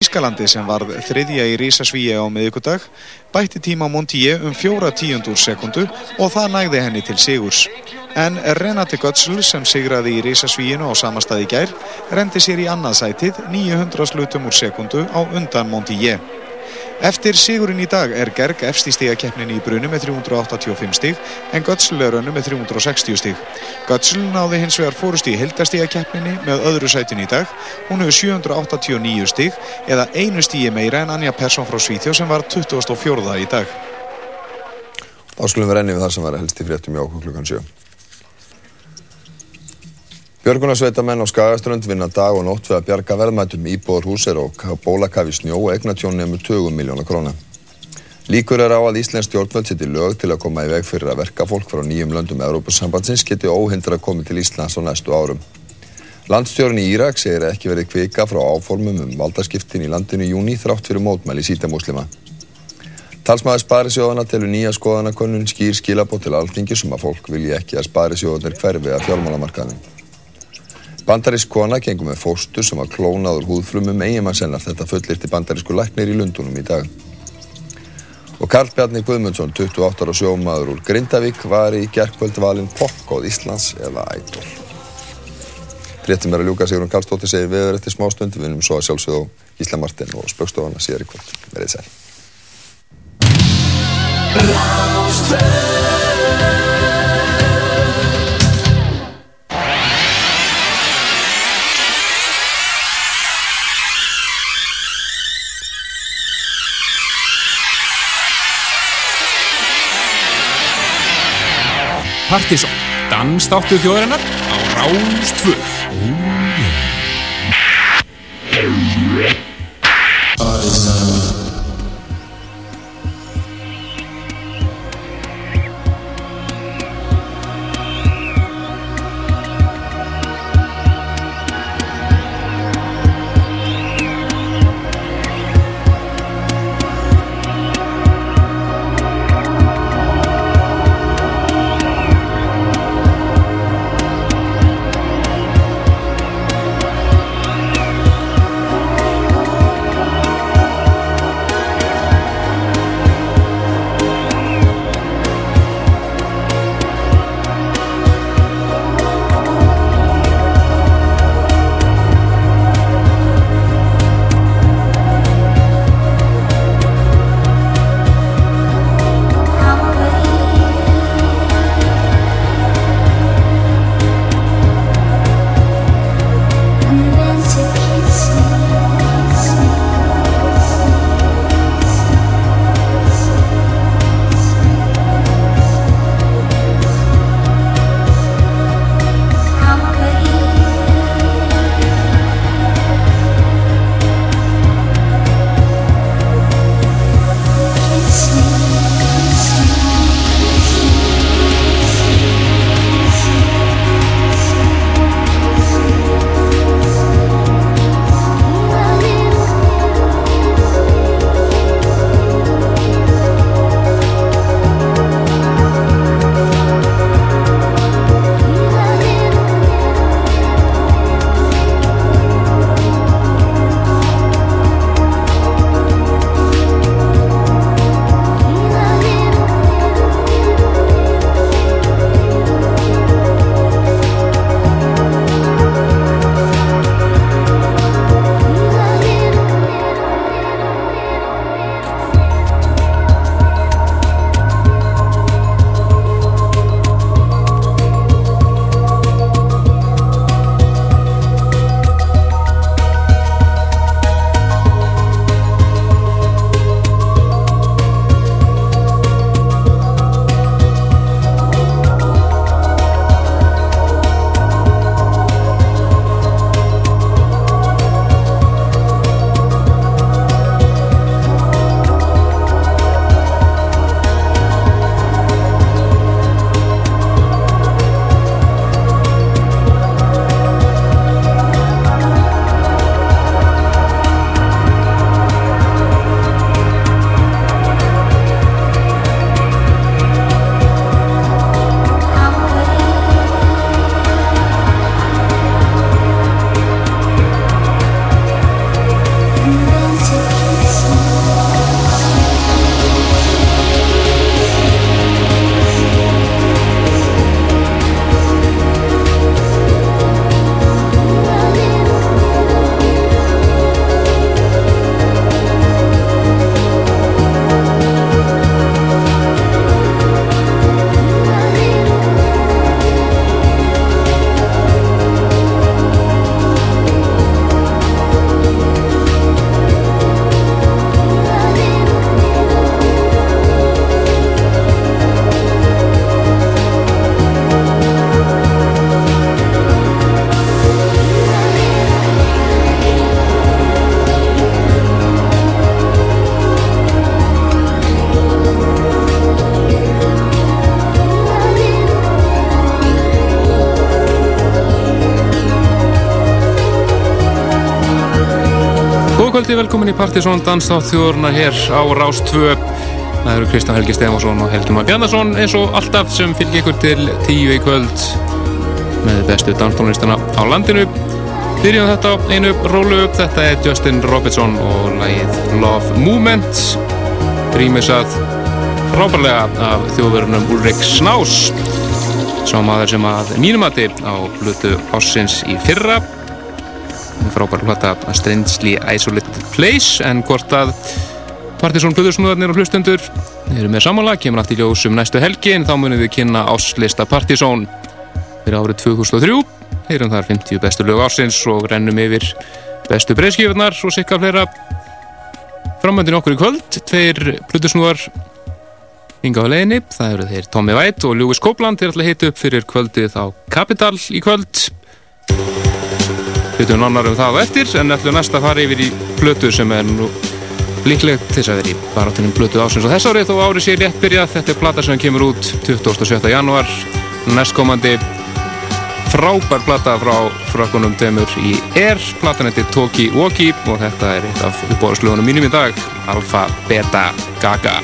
Þískalandi sem varð þriðja í Rísasvíi á miðugudag bætti tíma Montier um fjóra tíundur sekundu og það nægði henni til sigurs. En Renate Götzl sem sigraði í Rísasvíinu á samastæði gær rendi sér í annað sætið 900 slutum úr sekundu á undan Montier. Eftir sigurinn í dag er Gerg efst í stigakeppninni í brunu með 385 stig en Götzl er önnu með 360 stig. Götzl náði hins vegar fórust í hildastigakeppninni með öðru sætin í dag. Hún hefur 789 stig eða einu stigi meira en Anja Persson frá Svíþjó sem var 24. í dag. Þá skulum við renni við þar sem var helst í fréttum í okkur klukkan 7. Björgunarsveitamenn á Skagaströnd vinna dag og nótt við að bjarga verðmætum íbúður húsir og bólakafi snjó og eignatjón nefnur 20 miljóna króna. Líkur er á að Íslensk stjórnvöld seti lög til að koma í veg fyrir að verka fólk frá nýjum löndum Európa-sambandsins geti óhindra að komi til Íslands á næstu árum. Landstjórn í Írak segir ekki verið kvika frá áformum um valdaskiptin í landinu í júni þrátt fyrir mótmæli sítamuslima. Talsmaður Sparisjóðana telur nýja skoðanakönnun skýr skilabót til alþingi sem að fólk vilji ekki að Sparisjóðanir hverfi að fjármálamarkaðum. Bandarísk kona gengum með fóstur sem var klónaður húðflumum eiginmannsennar þetta fullirti bandarísku læknir í Lundunum í dag. Og Karl Bjarni Guðmundsson, 28 ára sjómaður úr Grindavík, var í gerðkvöldvalin Popkóð Íslands eða Ædol. Fréttum er að ljúka Sigrun Karlsdóttir segir viður eftir smá stund, við vinnum svo að sjálfsögðu Ísla Martin og spökstofana síðar í kvöld. Verðið sæl. Partisón, dansdáttu þjóðarinnar á Ráðstvö. Velkomin í Partisón Danstáttþjóðurna hér á Rás 2. Það eru Kristján Helgi Stefansson og Helgi Már Bjarnason eins og alltaf sem fylgir ykkur til tíu í kvöld með bestu danstónlistana á landinu. Byrjum þetta á einu rólu upp. Þetta er Justin Robertson og lagið Love Movement. Rýmisað frábærlega af þjóðverðunum Ulrik Snás. Sá maður sem að mínumati á blutu Ossins í fyrra frábæra hlata Strangely Isolated Place. En hvort að Partisón Plutursnúðarnir og hlustundur eru með samanlag, kemur allt í ljós um næstu helgi en þá munum við kynna áslista Partisón fyrir árið 2003 heyrum þar 50 bestu lög ásins og rennum yfir bestu breyskjöfurnar og sikka fleira. Framöndin okkur í kvöld tveir Plutursnúðar ynga á leginni, það eru þeir Tommy White og Lewis Copeland. Þeir ætla að hita upp fyrir kvöldið á Capital í kvöld Hlutum annar um það á eftir en ætlum næsta að fara yfir í blötu sem er nú líklegt þess að vera í barátunum blötu ásins og þess árið þó árið sé rétt byrjað. Þetta er plata sem kemur út 27. januar næstkomandi frábær plata frá frökkunum demur í Air. Platan heitir Toki Woki og þetta er eitt af uppbóðarslugunum mínum í dag Alfa Beta Gaga.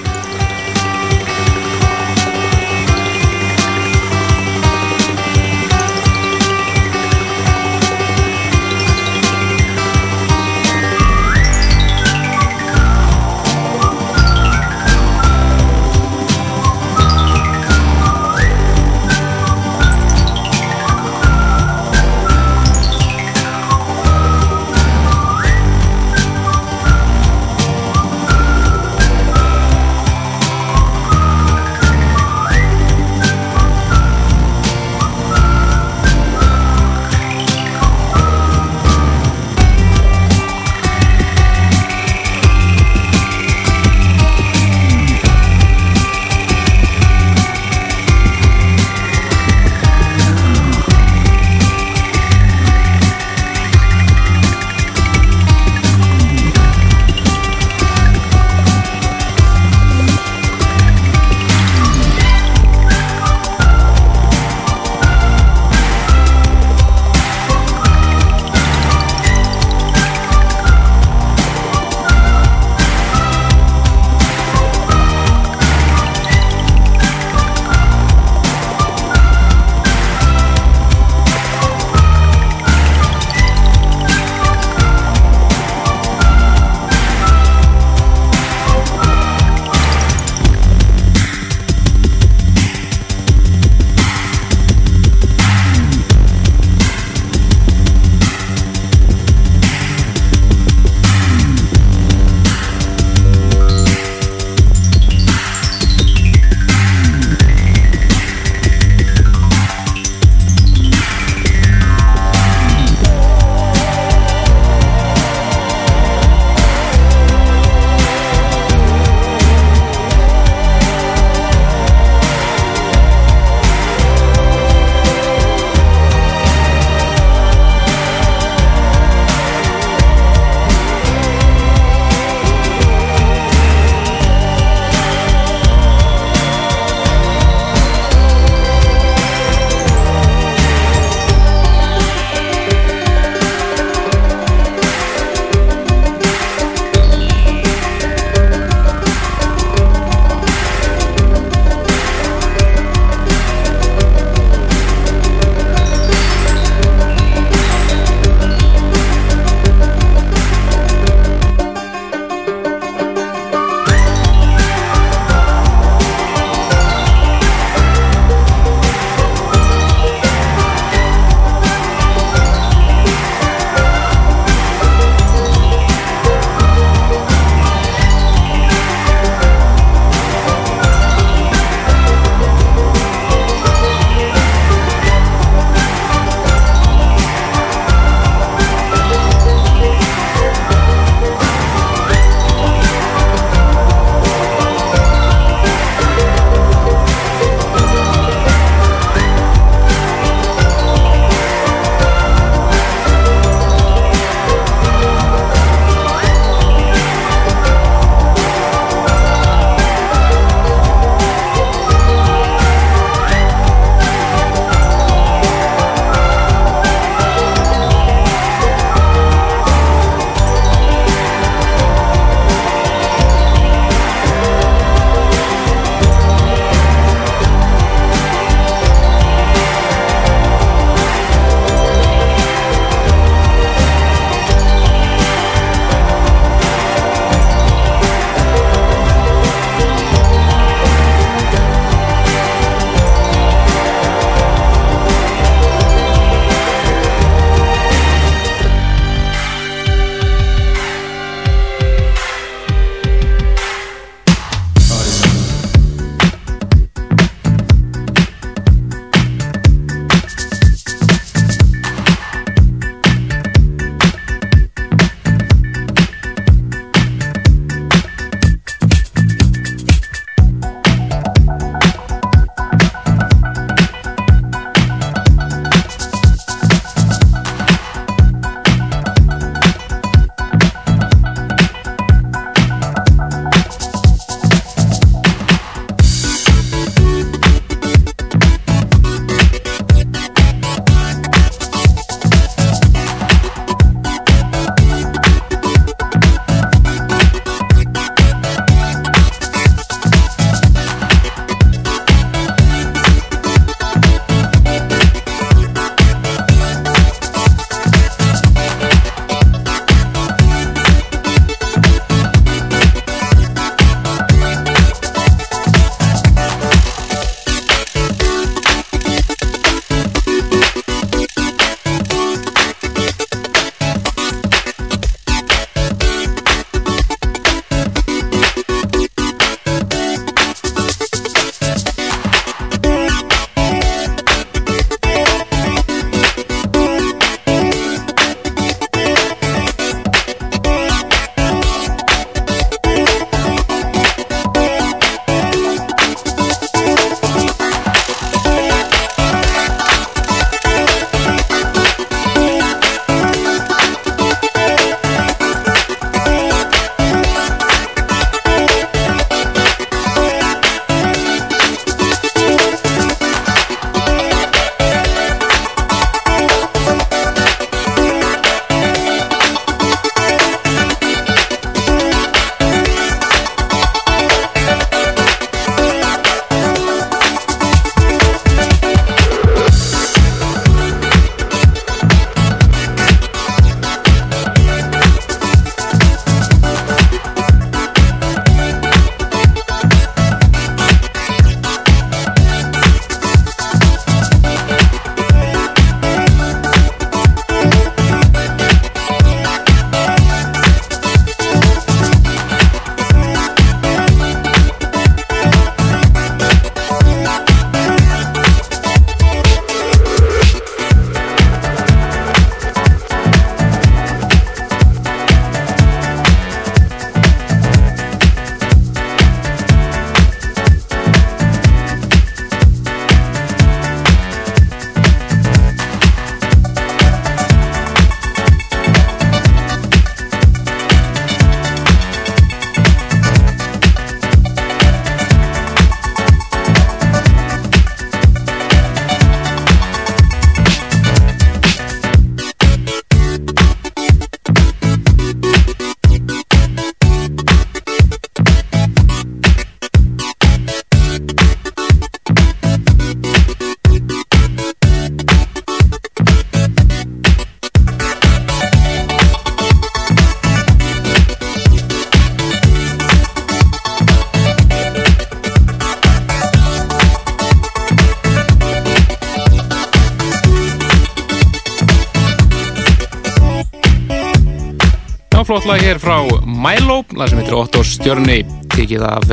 Lag hér frá Milo, lag sem heitir Otto Stjörni, tekið af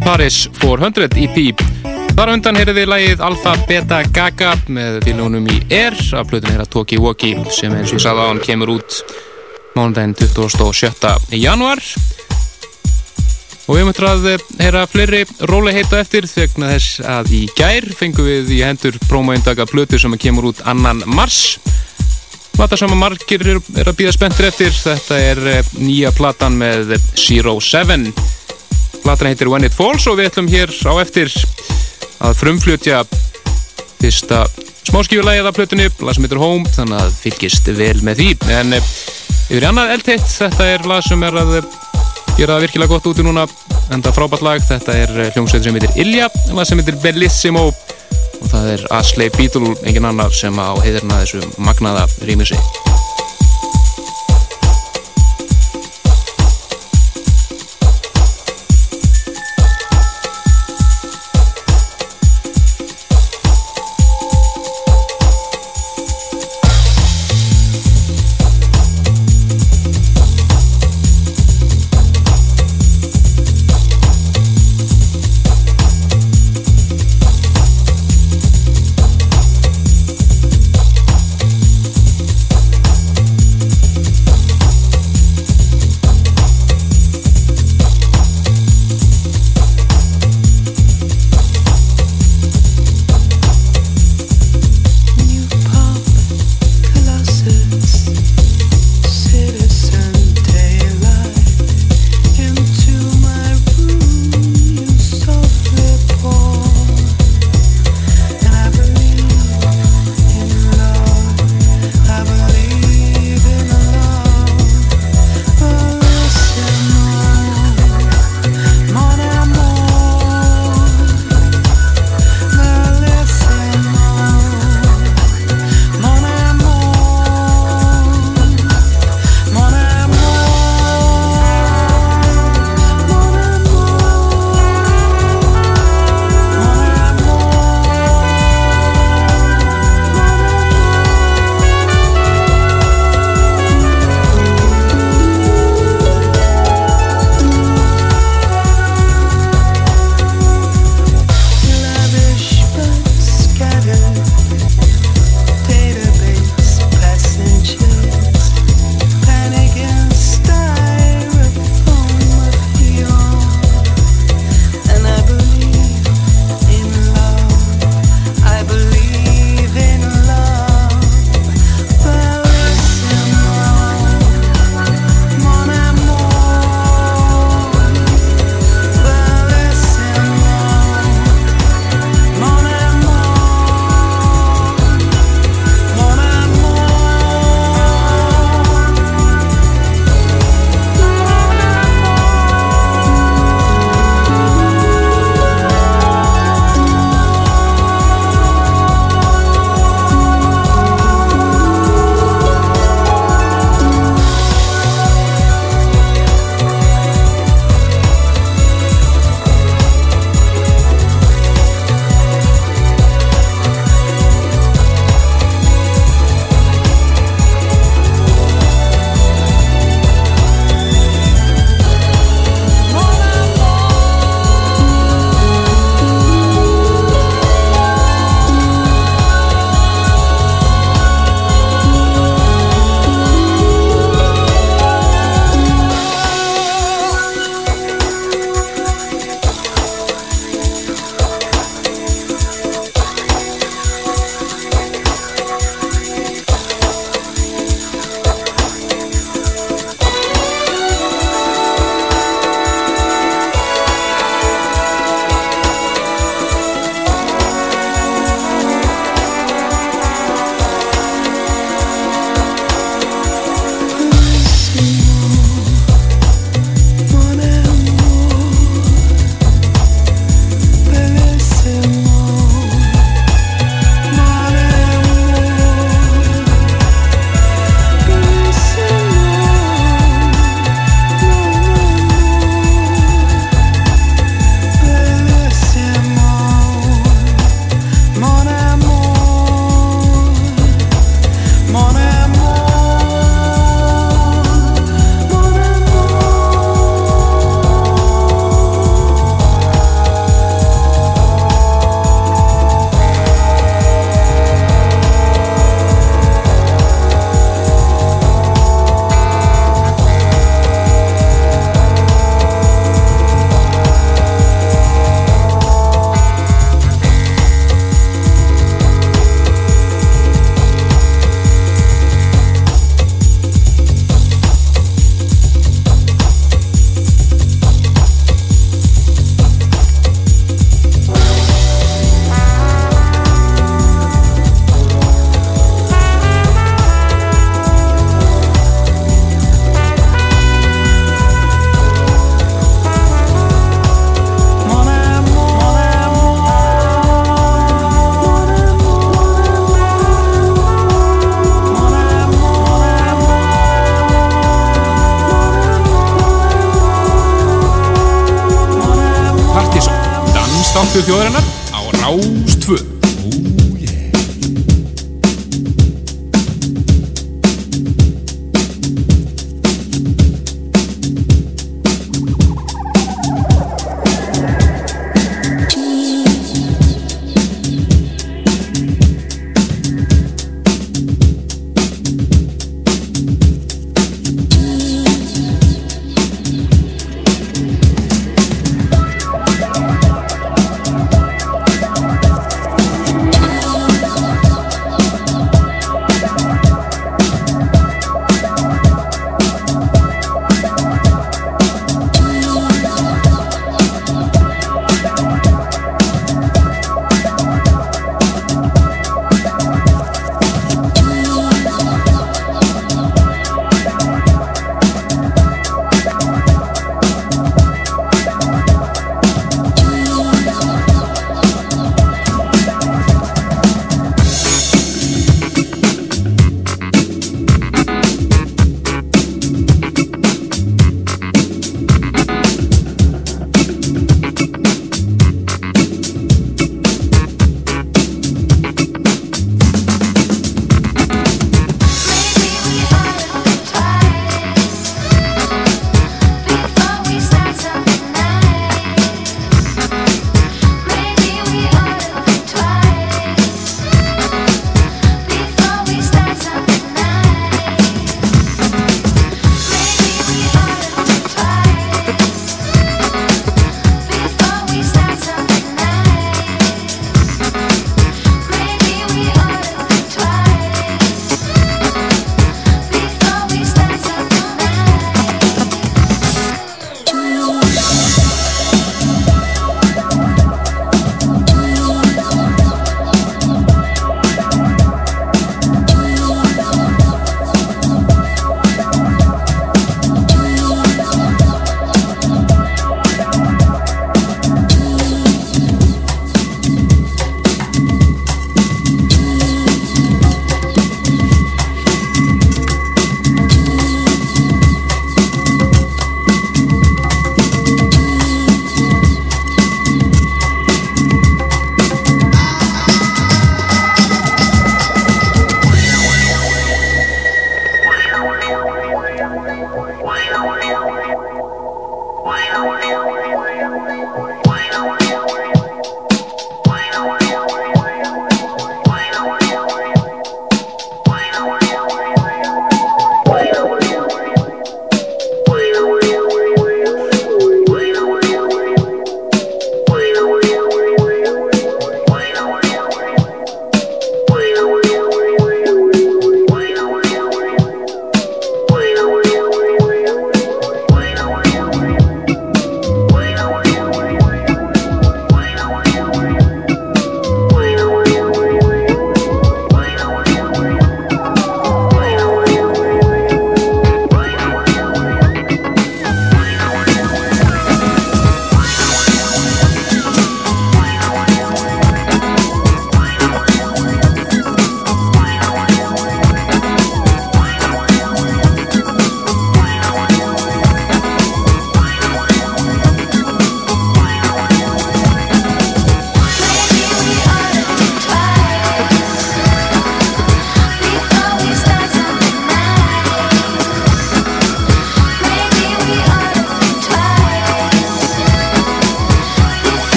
Paris 400 EP. Þar undan heyrði lagið Alpha Beta Gaga með fylgjónum í Air af plötunni hér að Toki Woki sem eins og ég sagði á hann kemur út mánudaginn 27. januar. Og við möttum að heyra fleiri róli heita eftir þegar þess að í gær fengum við í hendur prómóindaka plötu sem kemur út annan mars. Plata sem að margir er, er að býða spenntir eftir, þetta er eh, nýja platan með Zero Seven. Platan heitir When It Falls og við ætlum hér á eftir að frumflutja fyrsta smáskífulægið af plötunni, lag sem heitir Home, þannig að fylgist vel með því. En eh, yfir annað eldteitt, þetta er lag sem er að eh, gera það virkilega gott úti núna, enda frábært lag, þetta er hljómsveit sem heitir Ilja, lag sem heitir Bellissimo og það er Ashley Beatle, engin annar sem á heiðirna þessu magnaða rýmisi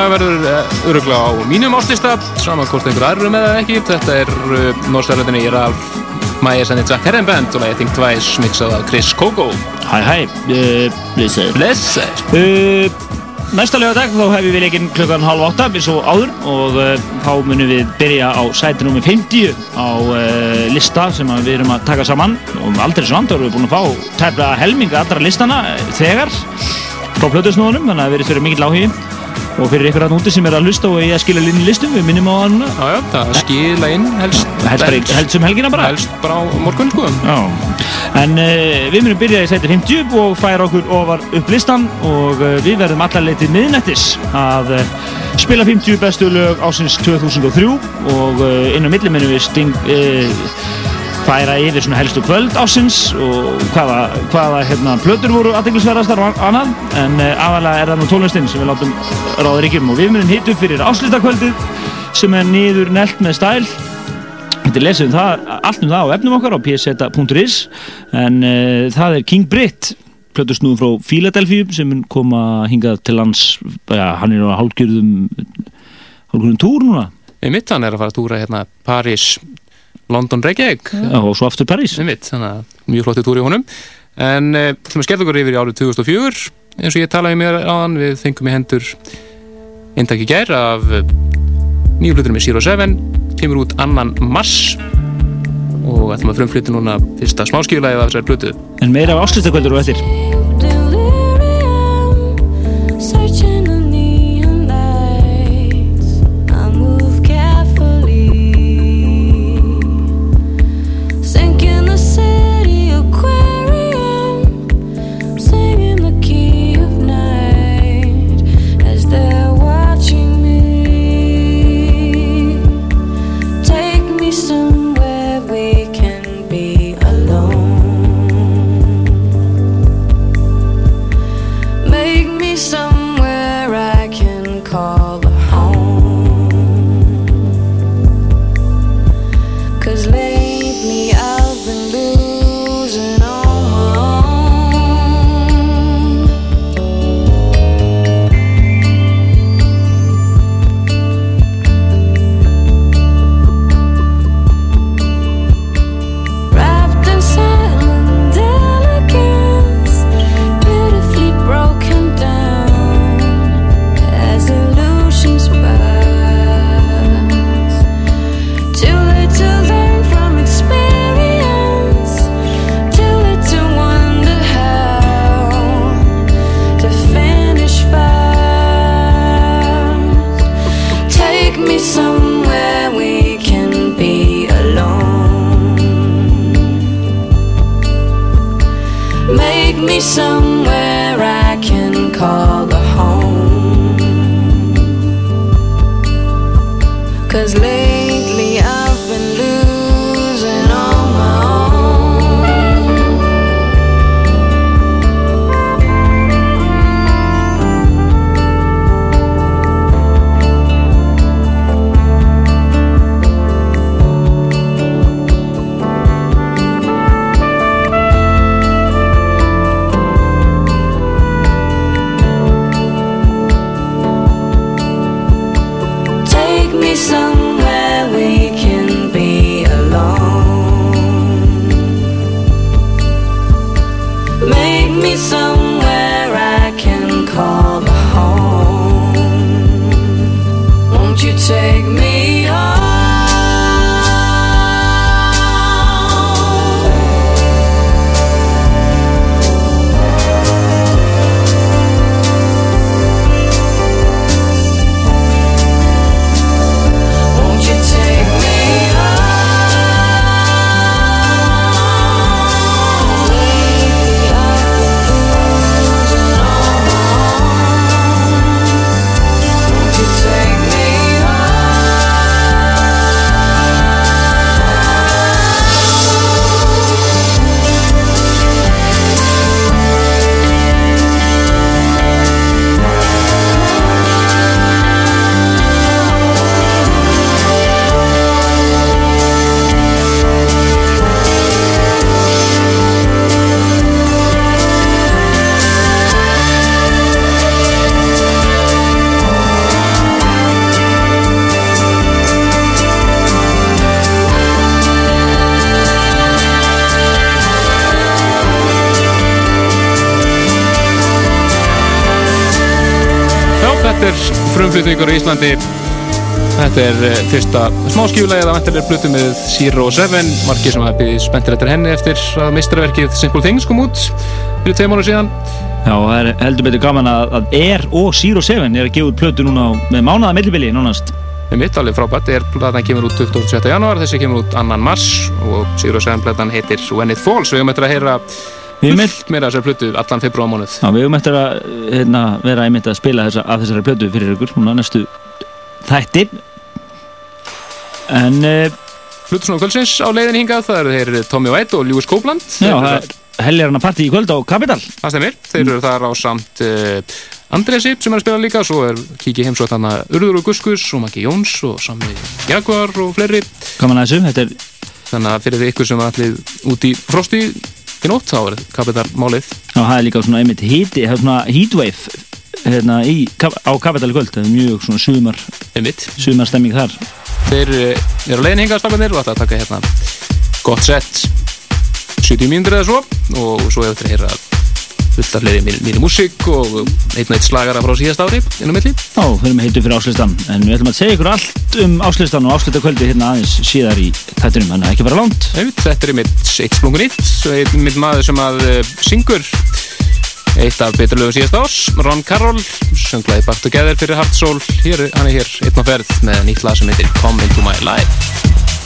lag verður eh, öruglega á mínum áslista saman hvort einhver aðru með það ekki. Þetta er uh, Norstærleitinni Ralf Myers and the Jack Herren Band og Think Twice mixað af Chris Coco. Hæ hæ, uh, blessaður Blessaður Næsta lögadag þá hefum við leikinn klukkan halv átta eins og áður og uh, þá munum við byrja á sæti nr. 50 á uh, lista sem við erum að taka saman. Og aldrei svo vandur við erum búin að fá tæplega helminga allra listana þegar frá plötusnóðunum þannig að við erum mikill áhugi og fyrir ykkur að núti sem er að hlusta og ég að skilja línu listum, við minnum á það núna Já, já, það skila inn helst helst, helst, helst um helgina bara. helst bara á morgun sko. Já, en uh, við munum byrja í sæti 50 og færa okkur ofar upp listan og uh, við verðum allarleið til miðnættis að uh, spila 50 bestu lög ásins 2003 og inn á milli munum við sting færa yfir svona helstu kvöld ásins og hvaða, hvaða hérna, plötur voru aðdenglisverðastar og annað. En uh, aðalega er það nú tónlistinn sem við látum ráða ríkjum og við munum hittu fyrir áslítakvöldið sem er nýður nelt með stæl. Þetta lesum það, allt um það á efnum okkar á pseta.is en uh, það er King Britt plötusnúðum frá Philadelphia sem koma hingað til lands ja, hann er á hálfgjörðum hálfgjörðum túr núna. Í mitt hann er að fara að túra hérna Paris London Reykjavík. Og svo aftur þannig að mjög flotti túr í honum. En uh, til að skella okkur yfir í árið 2004 eins og ég talaði mér á hann við fengum í hendur eintak í gær af eh, nýju hlutur með Zero Seven. Kemur út annan mars. Og ætlum að frumflytja núna fyrsta smáskílaðið af þessari hlutu En meira af ásluttakvöldur og eftir smáskjúlega eða vantilega blutu með Zero Seven margir sem hafi spenntir eftir henni eftir að mistraverkið Simple Things kom út fyrir tvei mánu síðan. Já, það er heldur betur gaman að, að Air og Zero Seven er að gefa út plötu núna með mánaða millibili nánast. Með mitt alveg frábært er platan kemur út 27. januar þessi kemur út annan mars og Zero Seven platan heitir When It Falls. Við höfum eftir að heyra fullt meira þessari plötu allan februar mánuð. Já, við höfum eftir að hérna, vera einmitt að spila þessa, að þessari plötu fyrir ykkur núna næstu þætti en uh, Flutusnóðu kvöldsins á leiðin hingað það eru þeir Tommy White og Lewis Copeland. Já, það er helgarna parti í kvöld á Capital. Það stemir, þeir eru þar á samt uh, Andresi sem er að spila líka svo er kikið heimsótt hann að Urður og Guskus og Maggi Jóns og Sami Jaguar og fleiri. Gaman að þessu, þetta er Þannig að fyrir því ykkur sem er allir út í frosti í nótt þá er Capital málið. Já, það er líka svona einmitt er svona heatwave hérna í, á Capital í kvöld. Það er mjög svona sumar einmitt. sumar stemming þar Þeir eh, eru leiðin hingað stafnir og ætla að taka hérna gott sett 70 mínútur eða svo og svo hefur að heyra fullt af fleiri mínu músík og einn og eitt slagara frá síðast ári innum milli. Já, við erum heitum fyrir áslistan en við ætlum að segja ykkur allt um áslistan og áslita kvöldi hérna aðeins síðar í tættunum, þannig að ekki vera langt. Þetta er mitt eitt splungun einn mitt maður sem að uh, syngur eitt af beturlöfum síðast ás Ron Carroll, sönglaði Back Together fyrir Heart Soul, hér, hann er hér einn á ferð með nýtt lag sem heitir Come Into My Life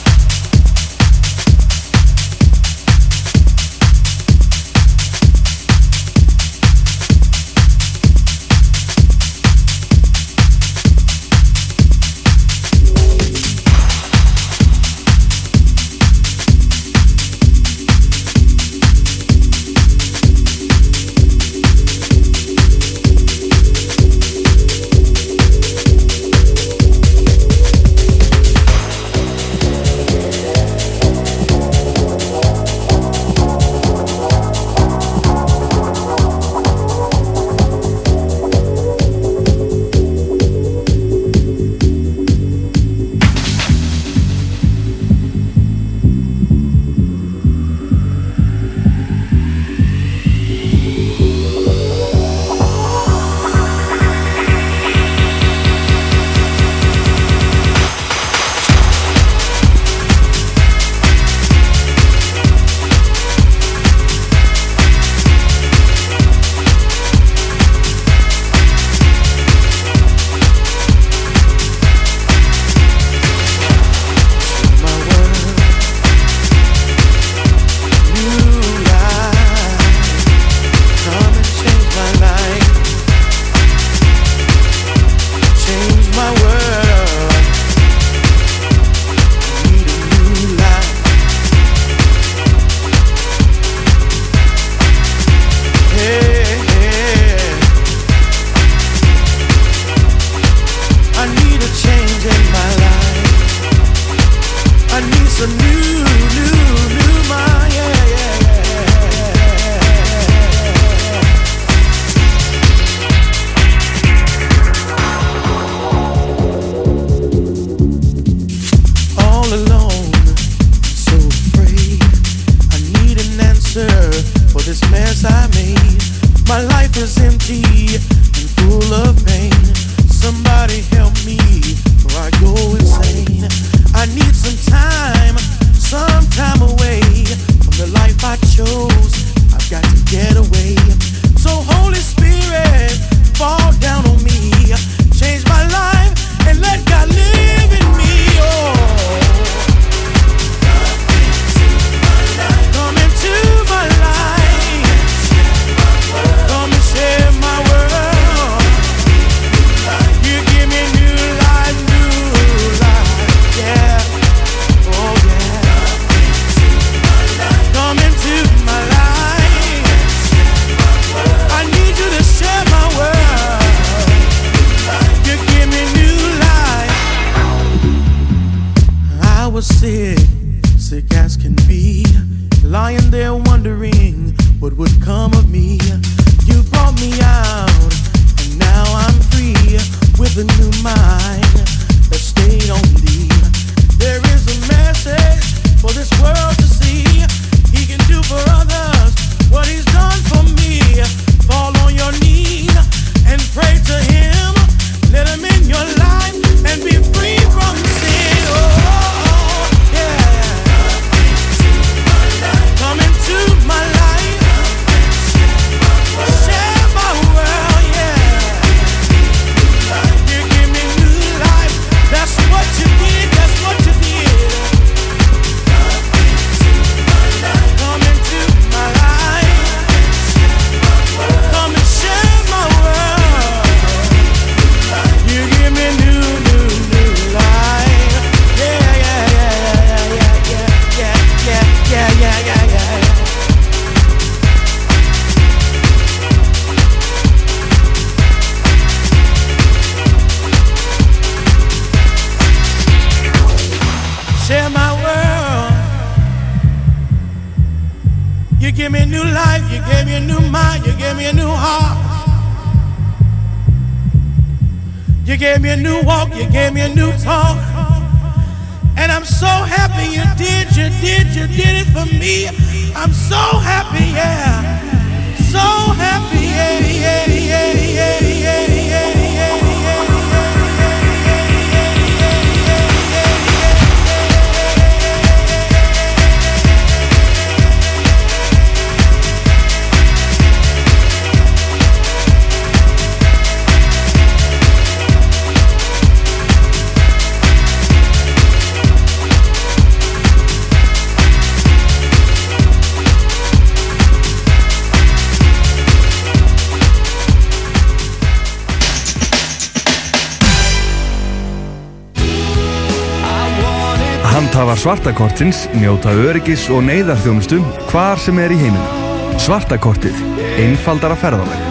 svartakortins njóta öryggis og neyðarþjónustu hvar sem er í heiminum. Svartakortið. Einfaldara ferðalag.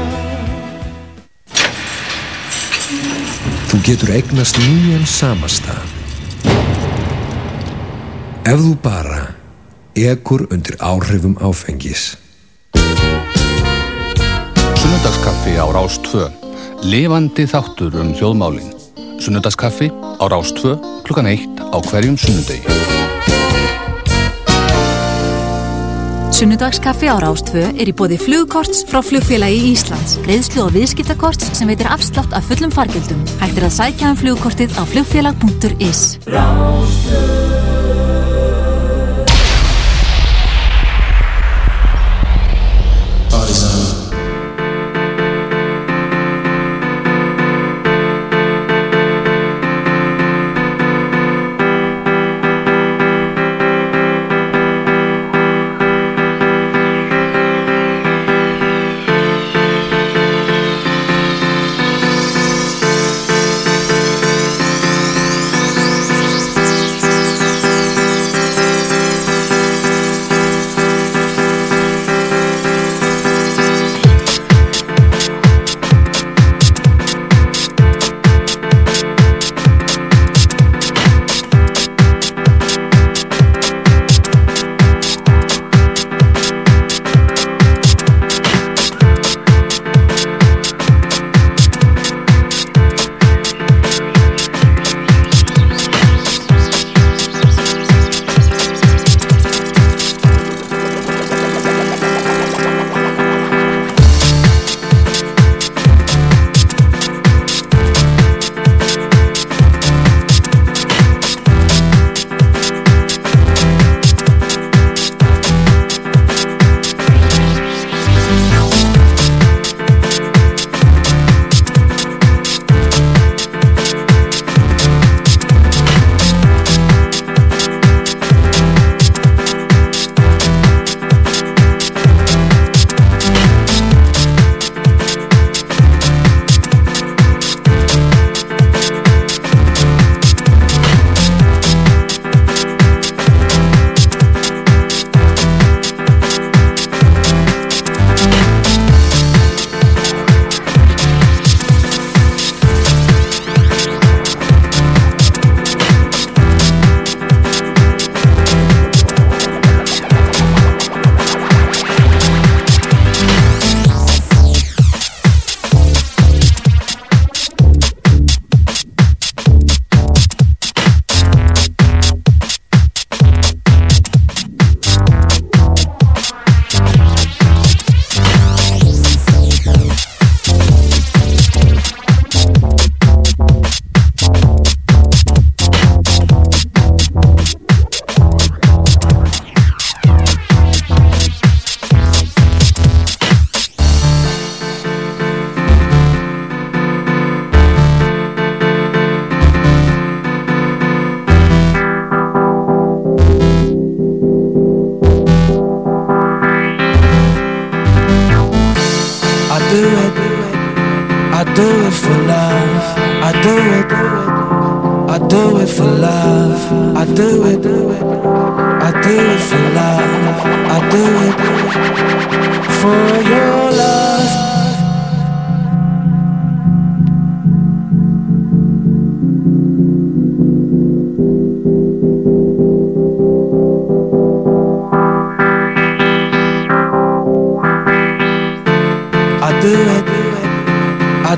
Þú getur eignast nýjan samastað. Ef þú bara ekur undir áhrifum áfengis. Sunnudagskaffi á Rás 2. Lifandi þáttur um hljóðmálinn. Sunnudagskaffi á Rás 2 klukkan 1 á hverjum sunnudegi. Sunnudagskaffi á Rástvö er í bóði flugkorts frá flugfélagi Íslands. Greiðslu og viðskiptakorts sem veitir afslátt af fullum fargjöldum. Hægt er að sækja um flugkortið á flugfélag.is. I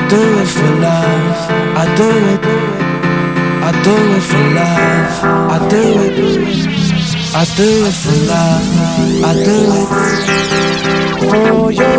do it for love. I do it. I do it for love. I do it. I do it for love. I do it for your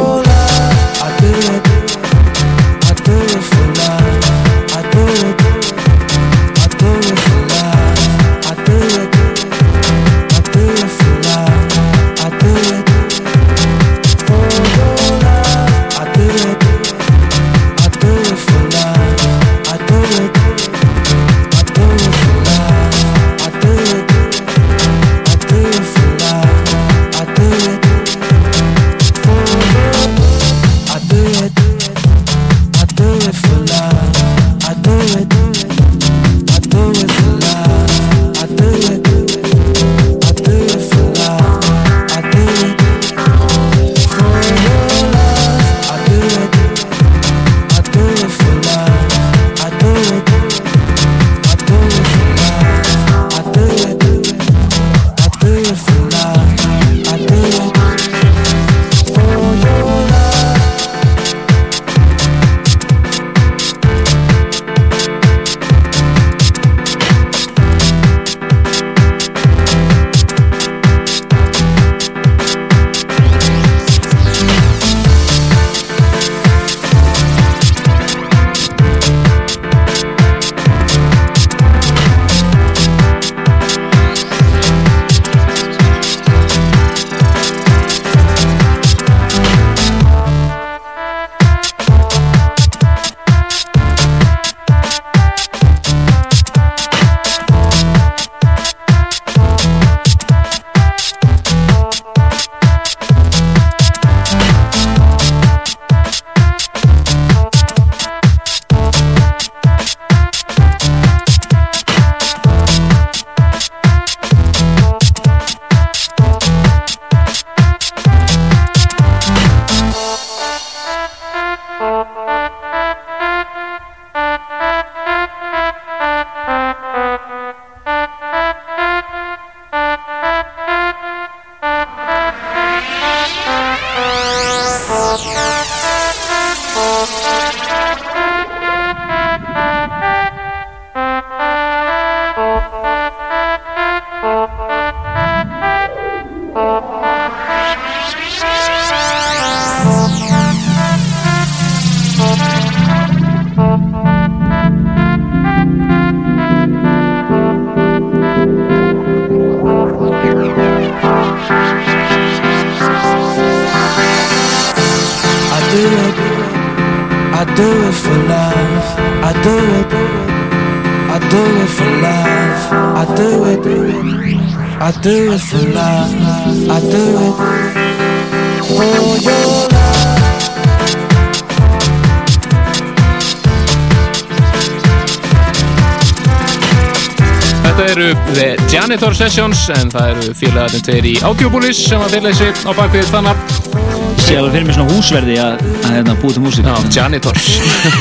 Sessions en það eru félagarnir tveir í Audiobulis sem að félagi sig á bakvið þannig Ég sé alveg fyrir mig svona húsverði að, að hérna, búið til músík. Já, Janitors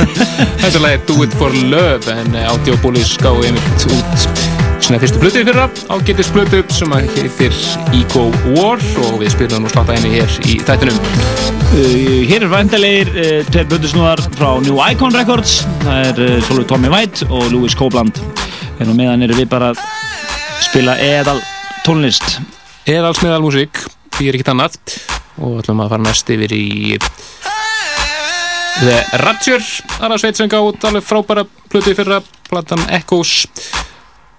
Þetta lag er Do It For Love en eh, Audiobulis gáði einmitt út svona fyrstu blötu í fyrra ágættis blötu sem að heitir Eco War og við spilum nú slatta henni hér í þættunum Uh, hér er væntalegir uh, tveir blöndusnúðar frá New Icon Records. Það er uh, Tommy White og Louis Copeland. En á meðan eru við bara að spila eðal tónlist. Eðalsmiðal músík, er ekkert annað og ætlum að fara næst yfir í The Rapture aðra sveit sem gátt alveg frábæra plötu í fyrra, platan Echoes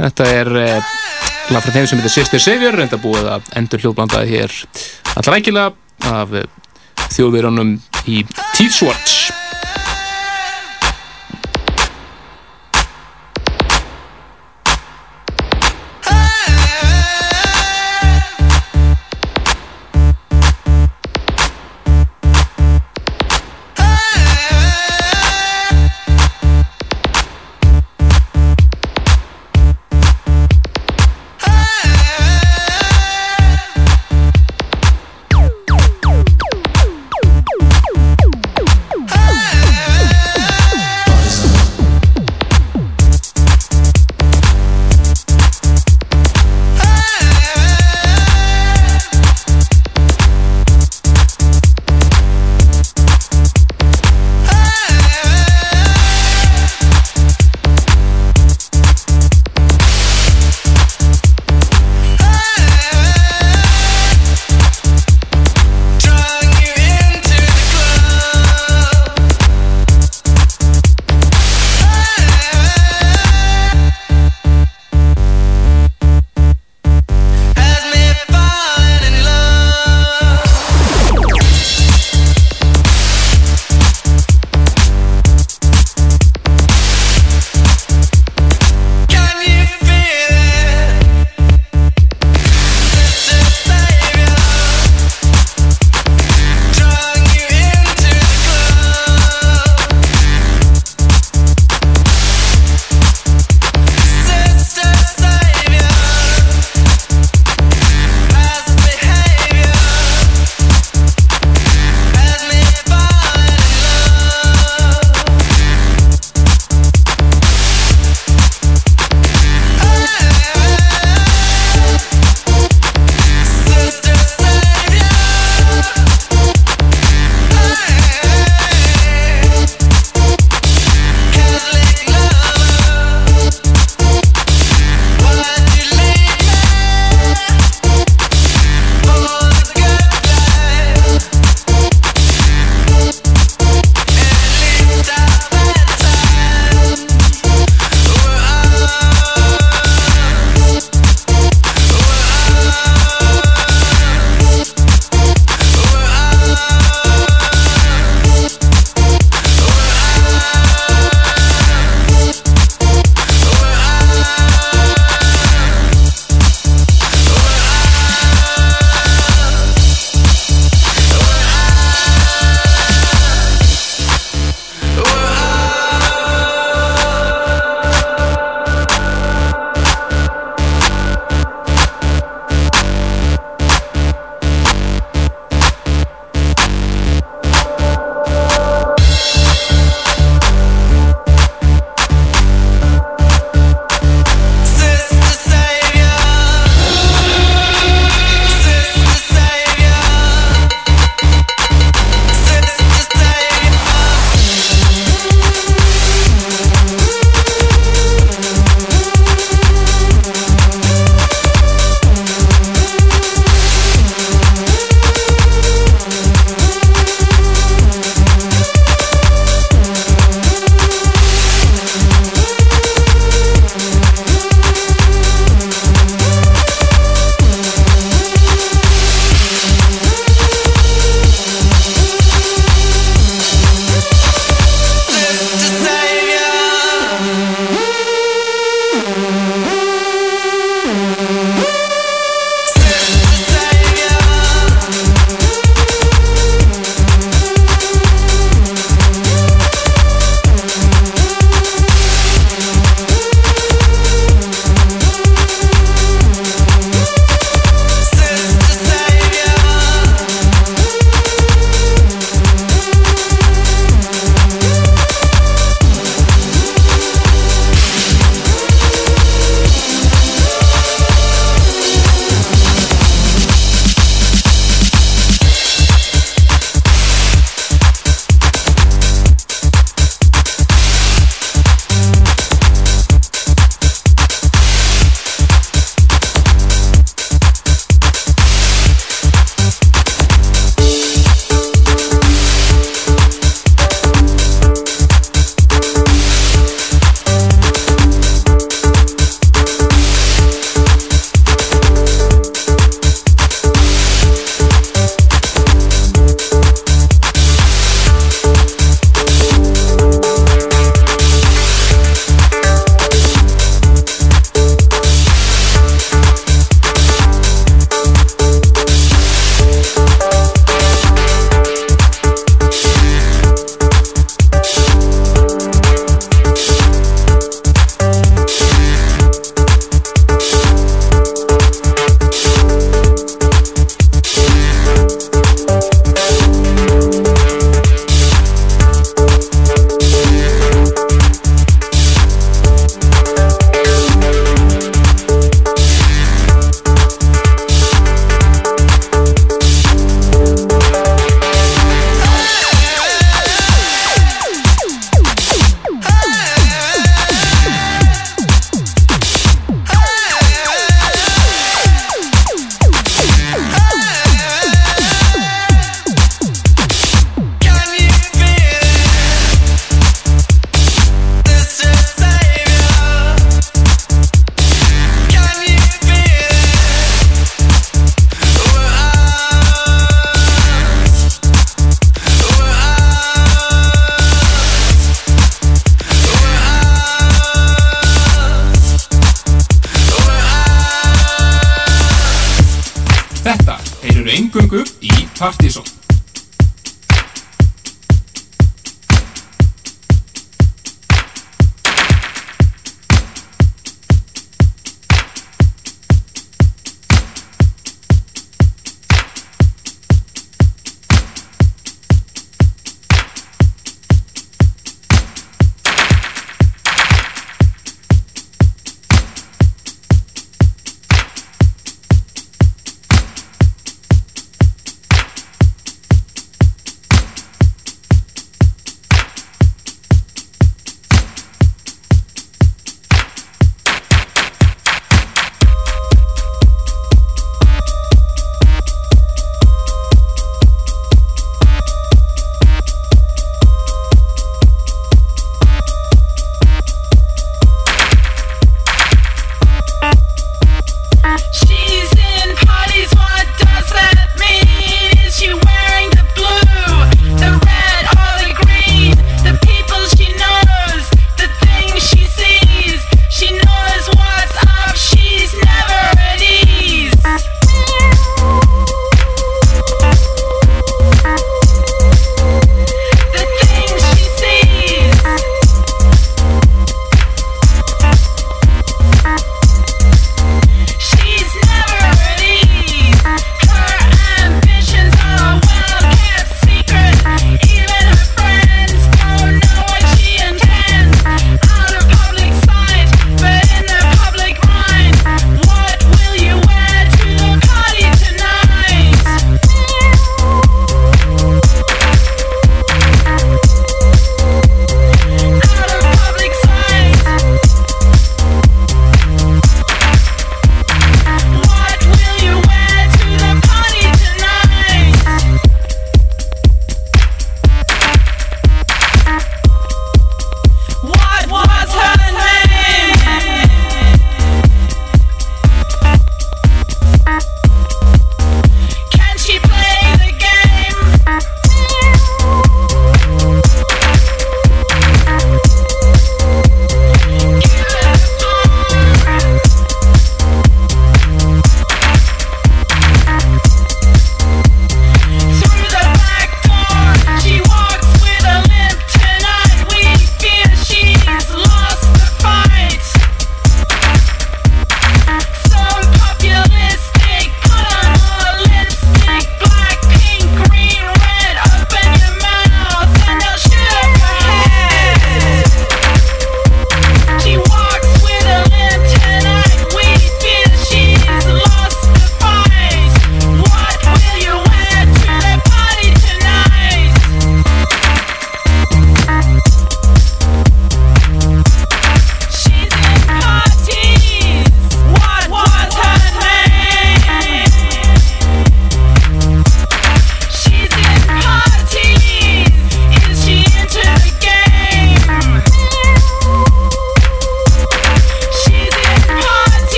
þetta er eh, lag frá þeim sem heitir Sister Savior en það búið að endur hljóðblandaði hér allra rækilega af eh, þjóðverunum í Teethswarts Hey!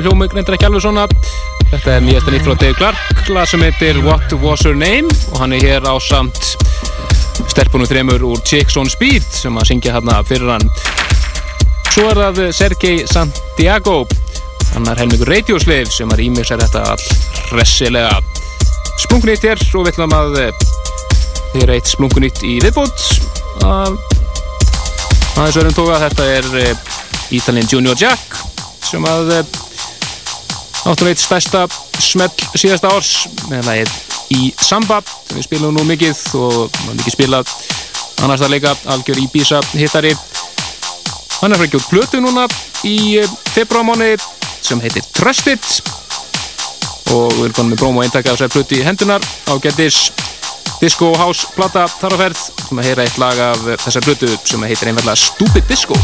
Uh, orkina útgáðan hljómi reyndir ekki alveg svona. Þetta er nýjasta nýtt frá Dave Clark. Lag sem heitir What Was Her Name? Og hann er hér á samt stelpunum þremur úr Chicks on Speed sem að syngja hérna fyrir hann. Svo er það Sergei Santiago. Hann er helmingur Radioslave sem að rýmir sér þetta all hressilega. Splunkunýtt hér og við ætlum að þið er eitt splunkunýtt í viðbót. Að aðeins verðum tóka þetta er Ítalinn Junior Jack sem að áttur eitt stærsta smell síðasta árs með lagið í Samba við spilum nú mikið og mikið spilað annars það leika algjör Ibiza hittari. Hann er fyrir ekki út plötu núna í februarmáni sem heitir Trusted og við erum konum með bróma og eintaka af þessari plötu í hendunar á getis Disco House plata þar á ferð. Sem að heyra eitt lag af þessari plötu sem heitir einfallega Stupid Disco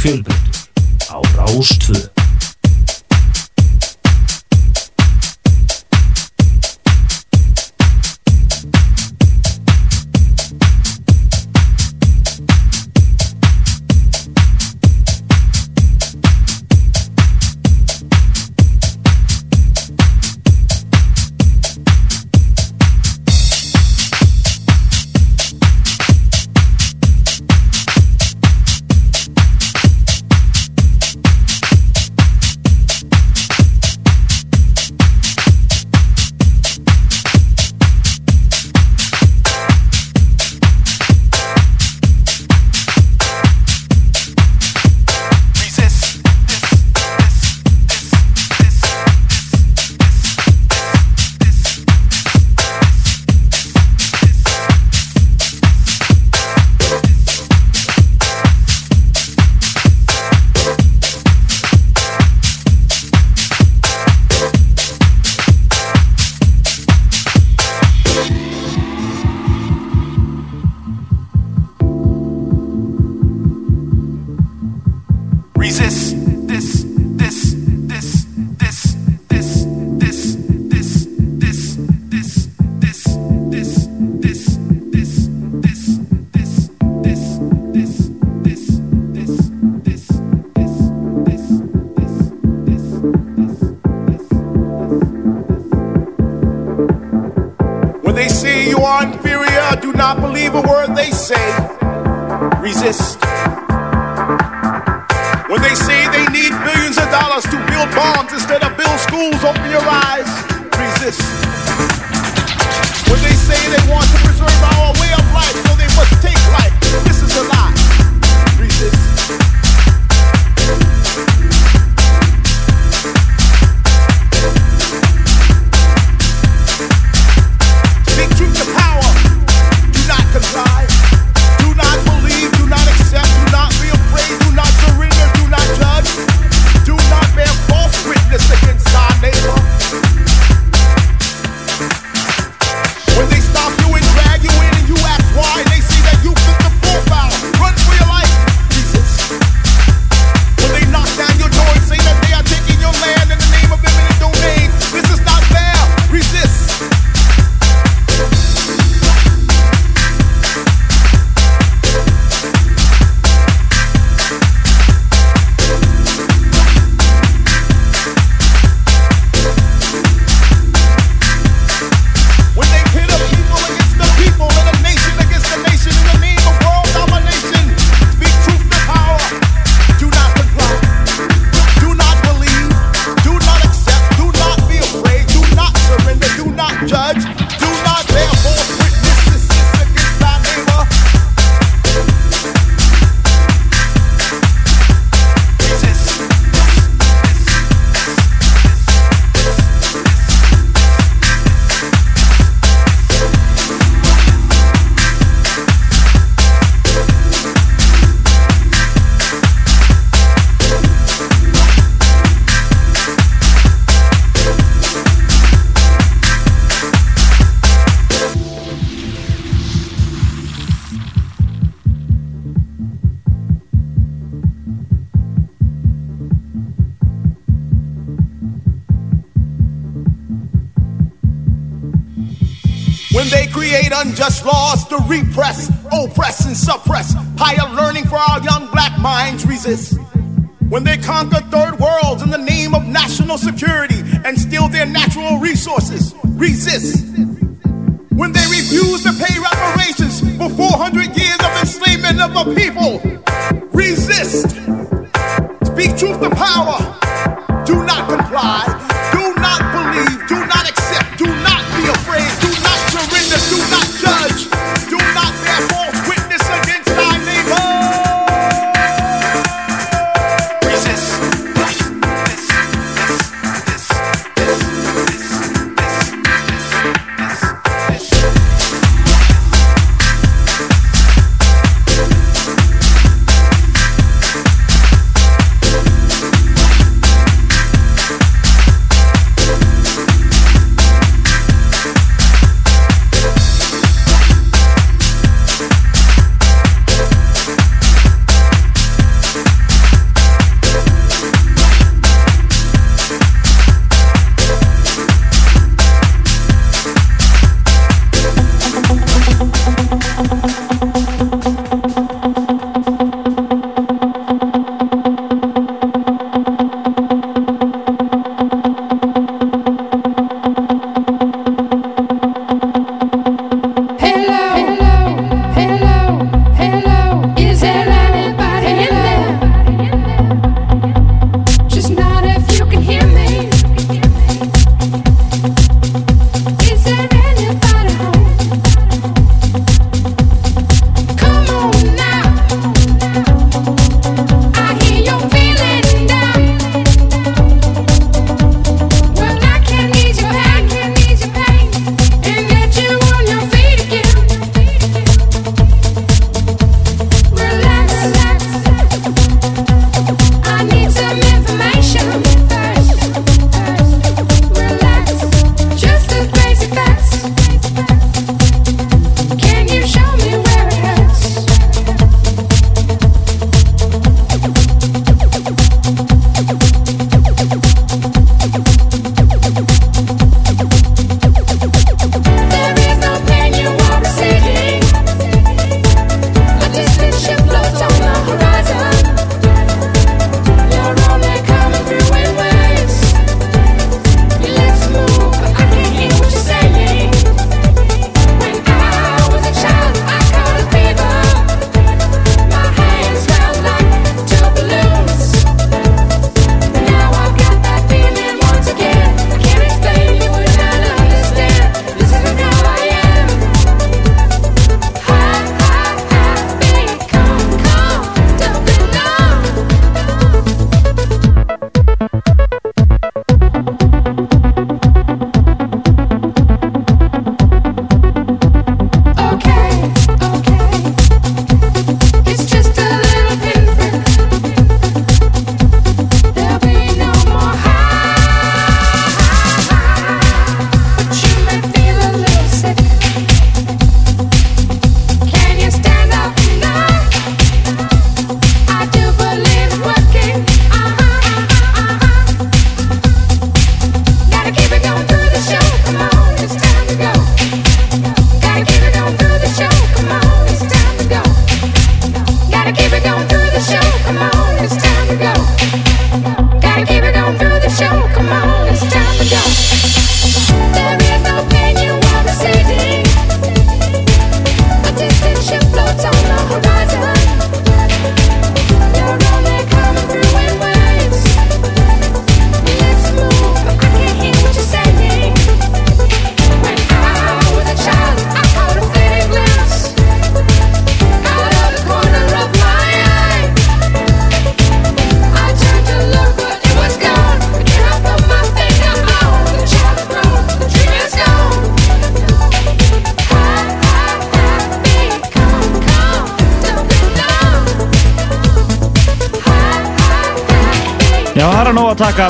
filme.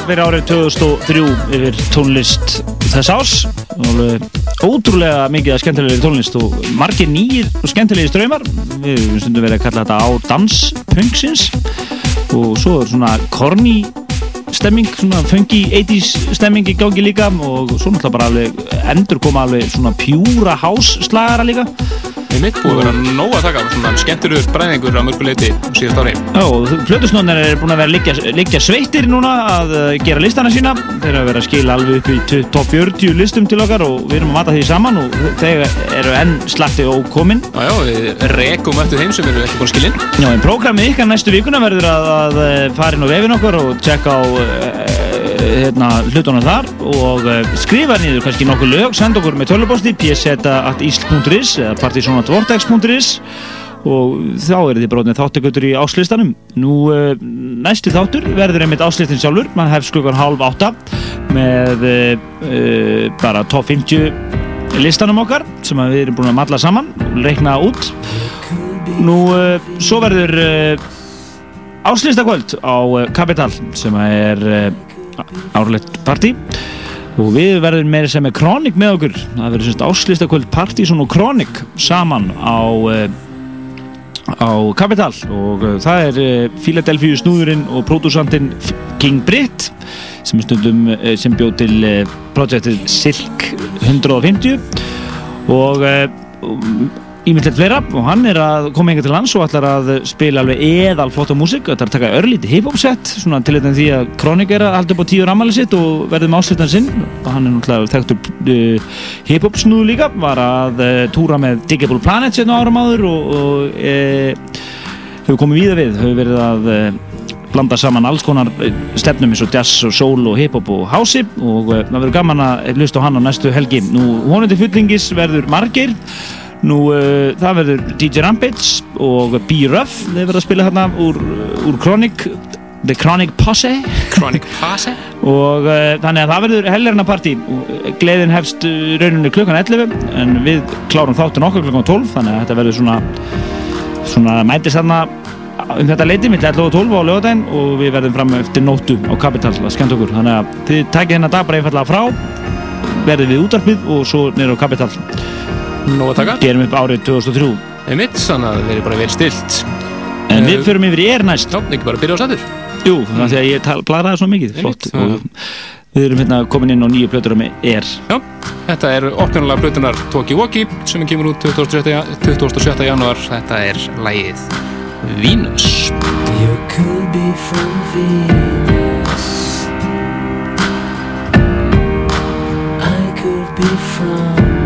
Fyrir árið 2003 yfir tónlist þess og ótrúlega mikið að skemmtilegri tónlist og margir nýjir og skemmtilegi ströymar við stundum verið að kalla þetta á danspunksins og svo er svona corny stemming, svona funky 80's stemming í gangi líka. Og svo náttúrulega bara alveg endur koma alveg svona pjúra house slagara líka Við mitt búið að vera nóg að taka svona skemmtilegur bræðingur á mörguleiti síðast ári. Já, og Plötusnóðnir er búin að vera liggja, liggja sveittir núna að uh, gera listana sína. Þeir eru að vera að skila alveg upp í top 40 listum til okkar og við erum að mata því saman og þeir eru enn slatti og kominn. Já, já, við rekum eftir þeim sem eru ekki búin skilinn. Já, en prógramið ykkar næstu vikuna verður að, að uh, fara inn á vefin okkar og tjekka á uh, hérna, hlutunum þar og uh, skrifa nýður kannski nokkuð lög, senda okkur með töluposti pseta.isl.is eða partysonatvortex.is og þá eru þið bróðnið þáttekötur í áslistanum. Nú uh, næstu þáttur verður einmitt áslistin sjálfur, mann hefst klukkan halv átta með uh, bara top 50 listanum okkar sem við erum búin að matla saman og reikna út. Nú svo verður áslistakvöld á Kapital sem er árlegt partí. Og við verðum meira sem er Kronik með okkur. Það verður semst áslistakvöld Partizón og Kronik saman á á Kapital og það er Philadelphia snúðurinn og pródúsantinn King Britt sem stundum sem bjóð til projektið Silk 150 og ímyndilegt fleira. Og hann er að koma yngar til lands og ætlar að spila alveg eðal flott á músík og ætlar að taka örlíti hip-hop set svona til þetta því að Kronik er að halda upp á tíu ramali sitt og verði með áslutan sinn. Og hann er náttúrulega þekkt upp uh, hip-hop snúð líka. Var að uh, túra með Digable Planet sérna árum áður og, og uh, hefur komið víða við. Hefur verið að blanda saman alls konar stefnum eins og jazz og soul og hip-hop og house og það verður gaman að hlusta á hann á næstu helgi. Nú verður Nú, uh, það verður DJ Rampage og B-Ruff, þeir verða að spila hérna úr, úr Chronic, The Chronic Posse. Chronic Posse. og uh, þannig að það verður helgarna partí. Gleðin hefst rauninu klukkan 11, en við klárum þáttun okkar klukkan 12, þannig að þetta verður svona, svona mætist þarna um þetta leiti, mitt 11 og 12 á lögadaginn og við verðum fram eftir nóttu á Capital að skemmt okkur. Þannig að þið takið hennar dag bara einfallega frá, verðið við útarpið og svo nýra á Capital. Nó að taka. Gerum upp árið 2003. Einmitt, þannig að það verður bara vel stilt. En við förum yfir í er næst. Já, ekki bara byrja á sætur. Jú, þannig að ég blæraði svo mikið. Flott. Við erum hérna komin inn á nýju plötur með er. Já, þetta er opnulega plötunar Toki Woki sem kemur út 27. janúar. Þetta er lægið Venus. You could be from Venus I could be from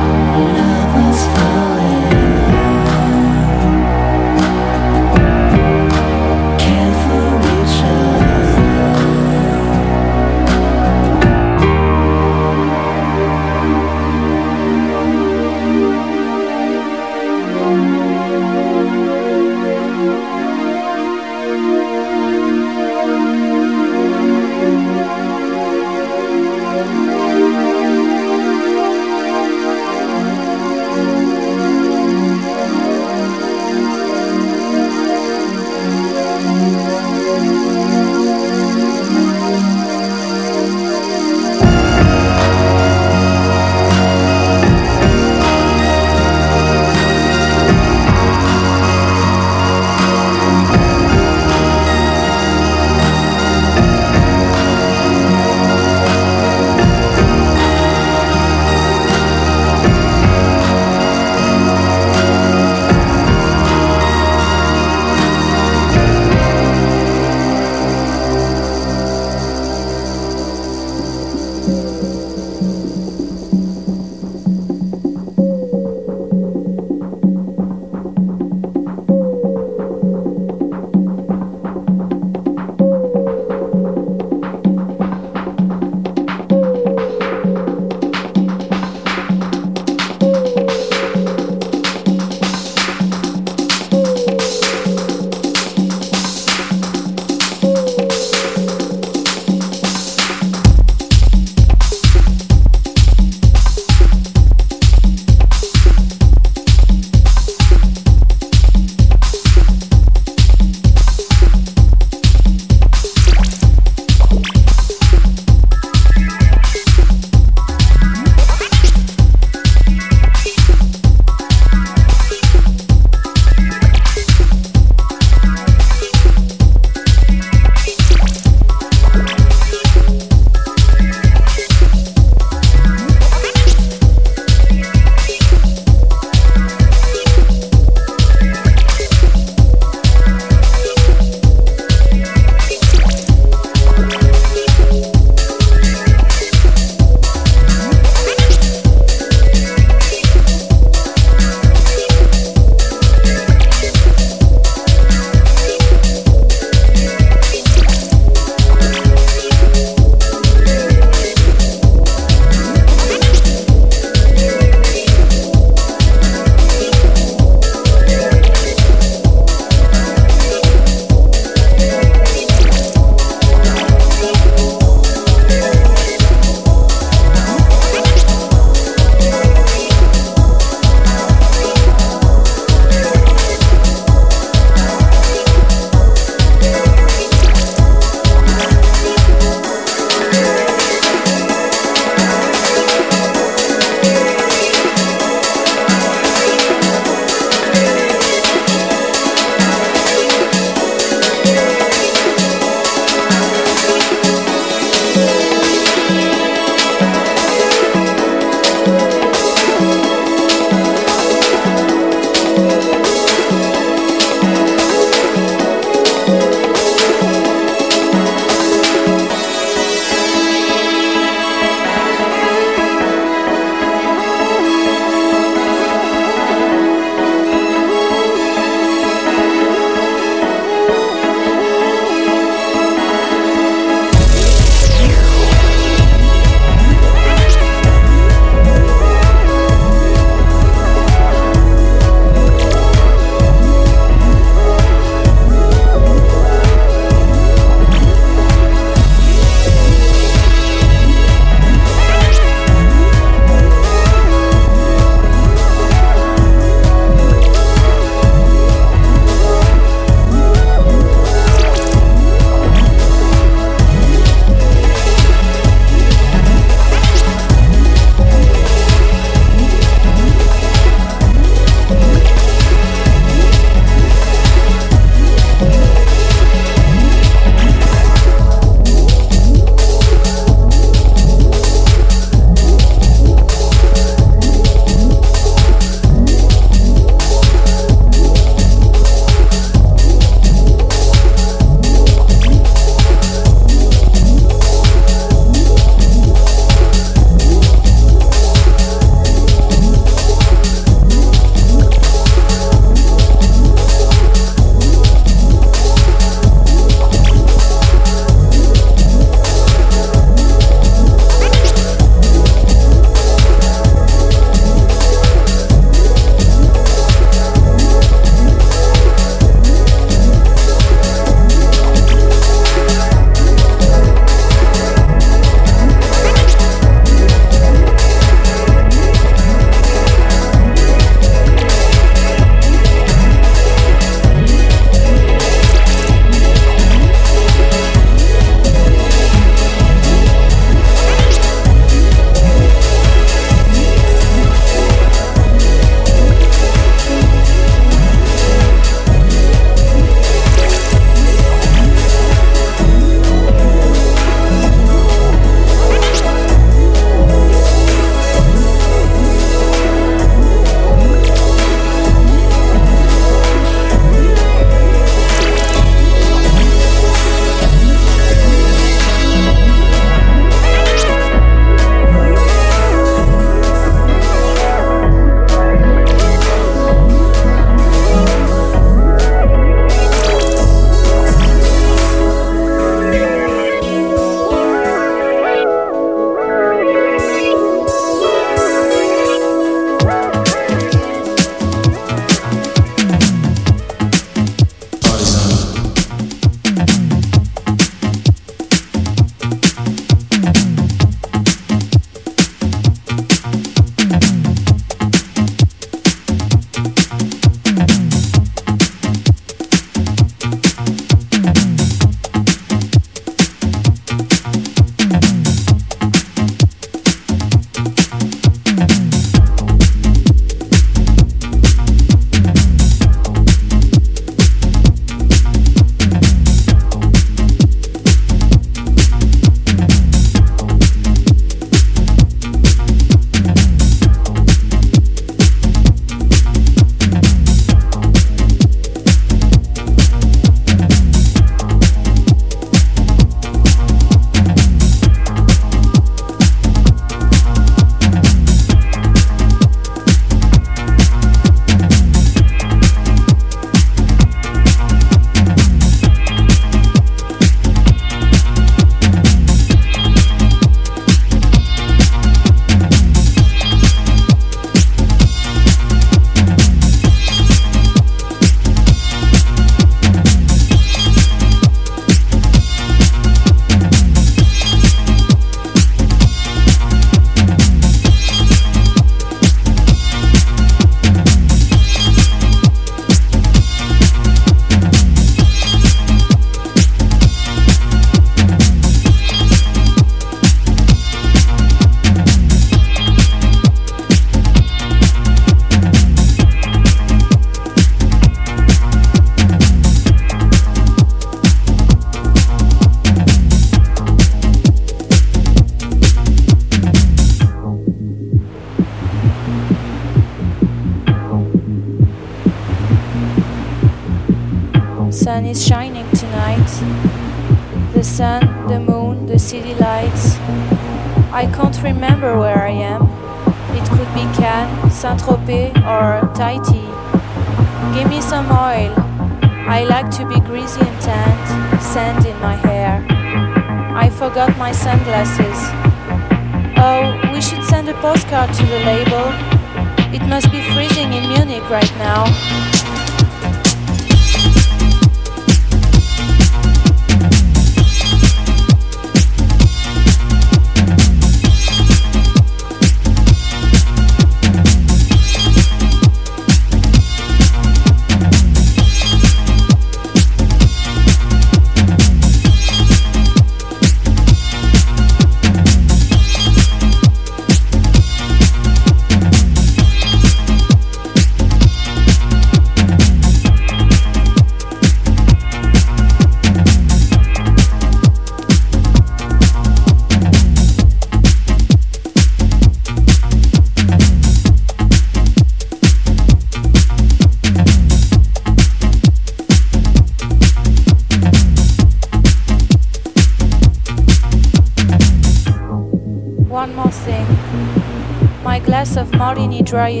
dry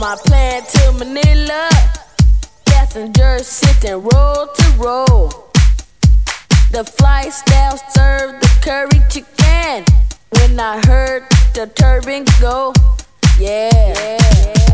my plan to Manila. Passengers sitting roll to roll. The flight staff served the curry chicken. When I heard the turban go, yeah. yeah.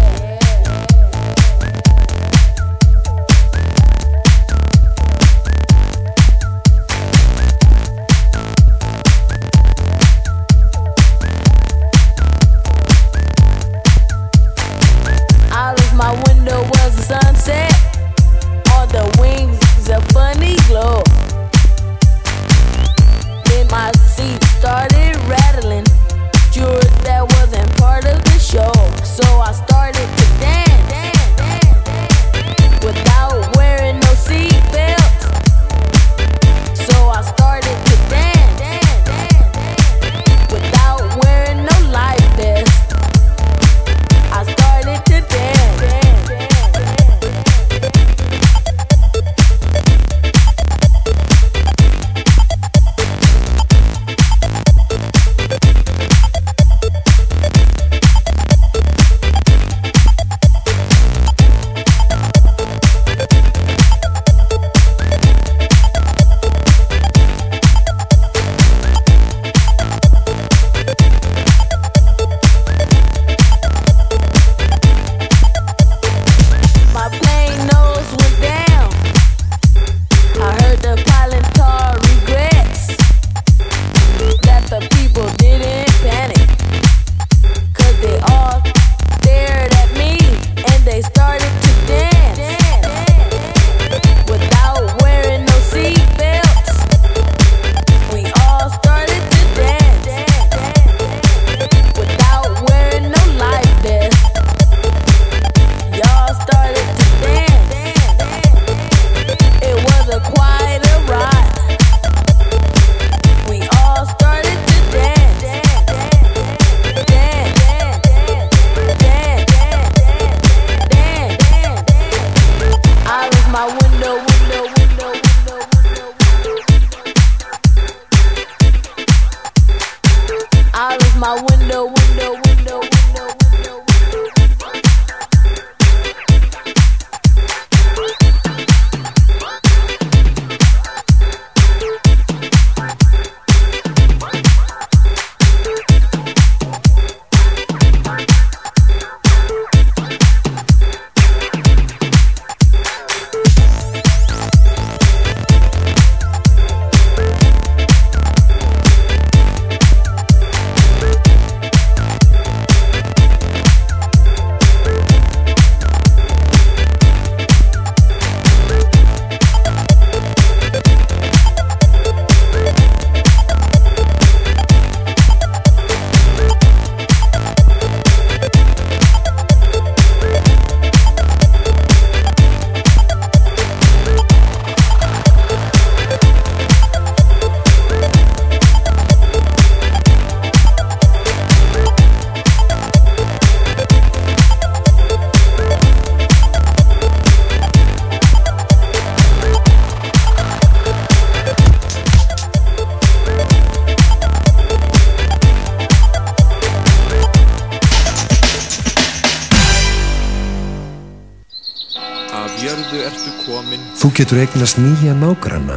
Getur eignast nýja nágranna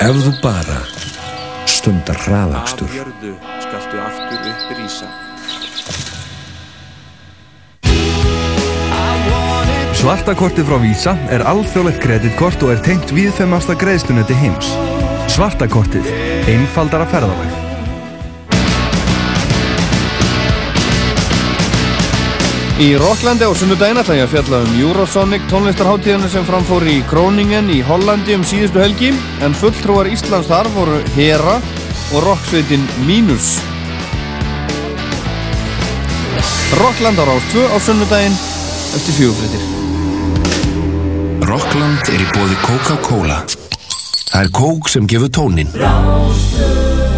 ef þú bara stundar hraðakstur. Svartakortið frá Visa er alþjóðlegt kreditkort og er tengt viðfemasta greiðslunetti heims. Svartakortið. Einfaldara ferðalag. Í Rocklandi á sunnudaginn ætla ég að fjalla um Eurosonic tónlistarháttíðinu sem framfór í Króningen í Hollandi um síðustu helgi en fulltrúar Íslands þar voru Hera og rocksveitin Minus. Rockland á Rás 2 á sunnudaginn eftir fjöguflitir. Rockland er í bóði Coca-Cola. Það er kók sem gefur tónin. Mots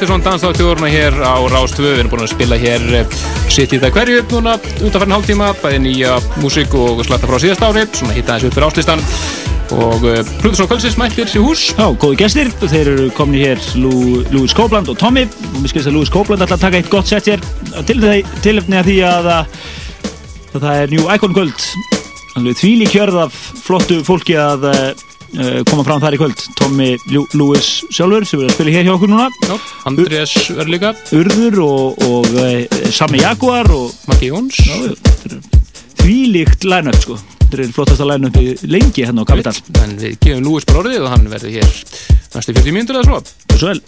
Og Partizón dansþáttjóðurna hér á Rás 2 við erum búin að spila hér eh, sitt í það hverju núna undanfærin hálftíma bæði nýja músík og slatta frá síðast ári svona hitta þessu upp fyrir áslistan og uh, Plutusson Kvölsins mættir sér hús. Já, góði gestir, þeir eru komni hér Lú- Louis Copeland og Tommy. Og mér skilst að Louis Copeland ætla að taka eitt gott sett hér. Til tilefni að því að, að það er New Icon kvöld. Alveg þvíli kjörð af flottu fólki að uh, Eh, koma fram þar í kvöld. Tommy Lewis sjálfur sem verður að spila hér hjá okkur núna. Já, Andrés Örlíka Urður og, og eh, Sami Jaguar og Matti Jóns. Þvílíkt line-up sko. Þetta er flottasta line-up í lengi hérna á Kapital. En við gefum Lewis bara orðið og hann verður hér næstu 40 mínutur eða svo. Svo vel.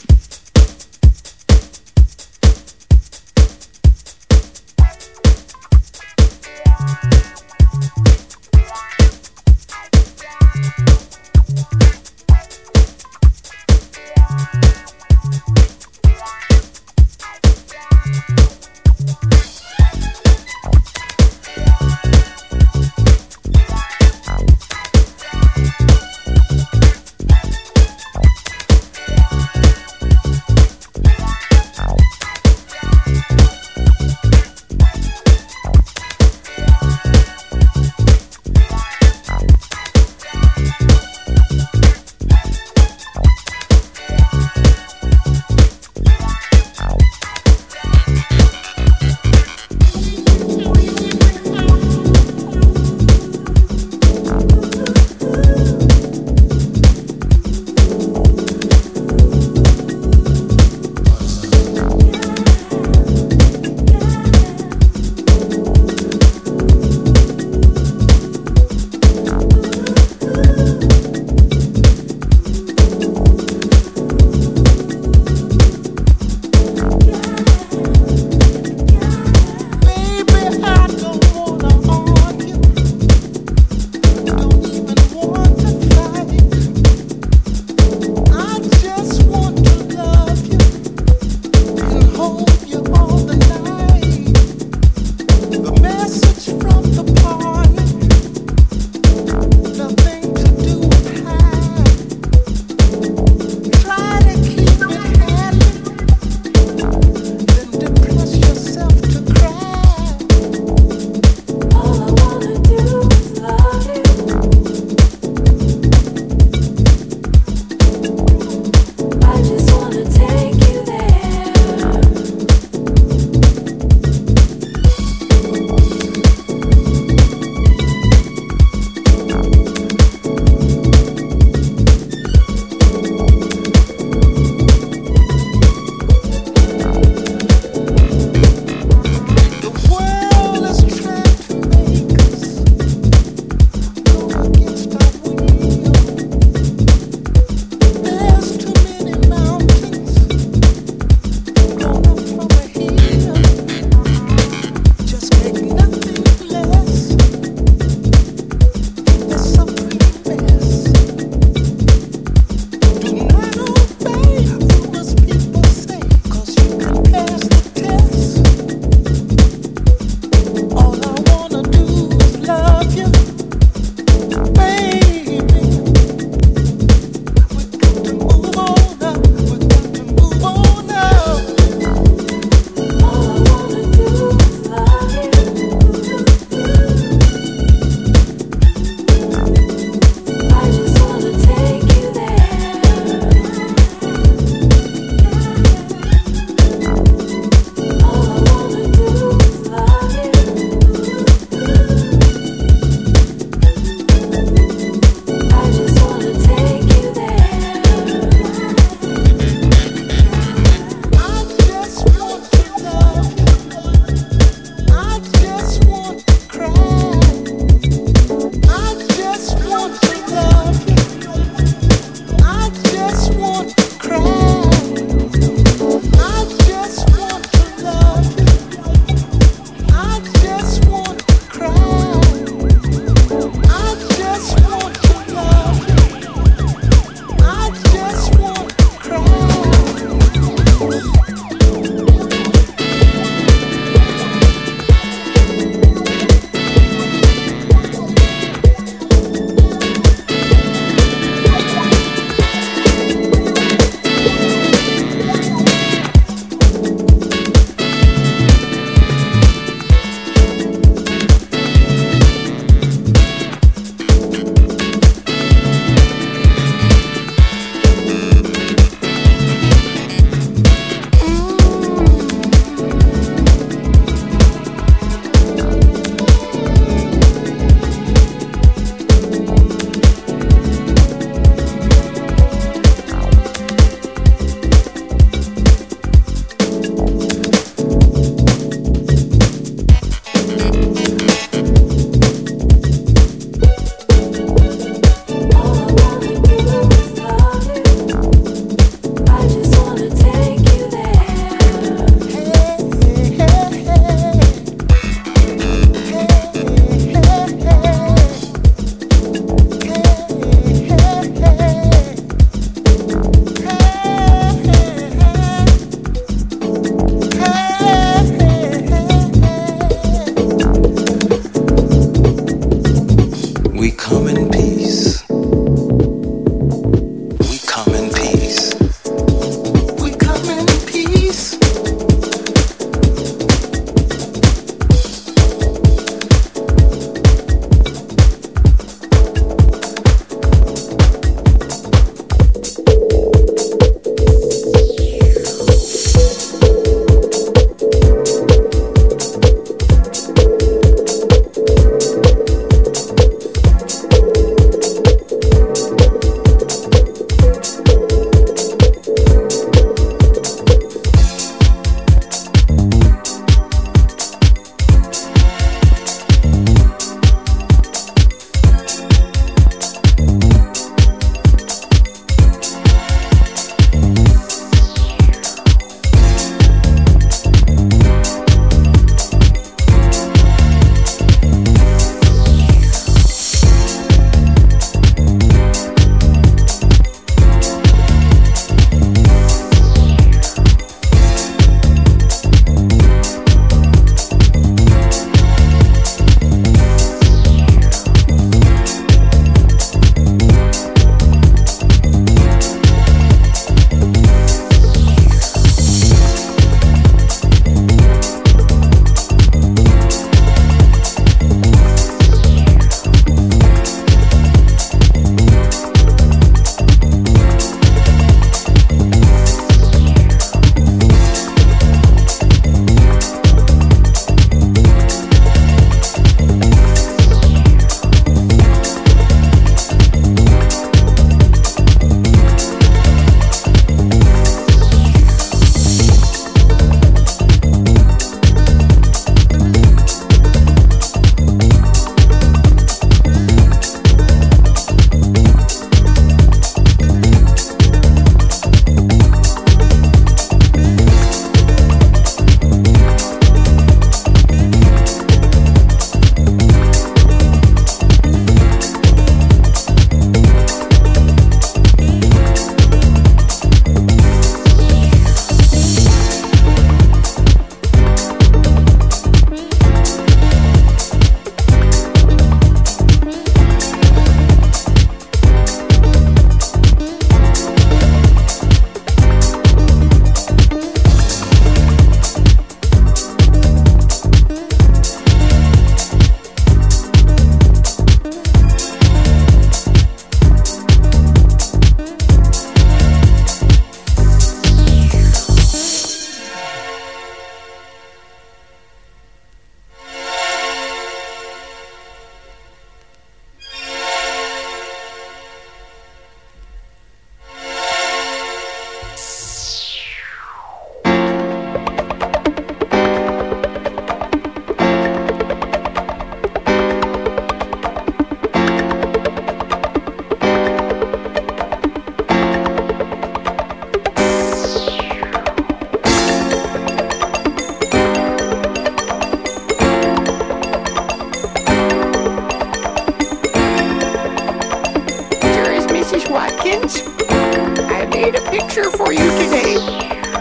Watkins. I made a picture for you today.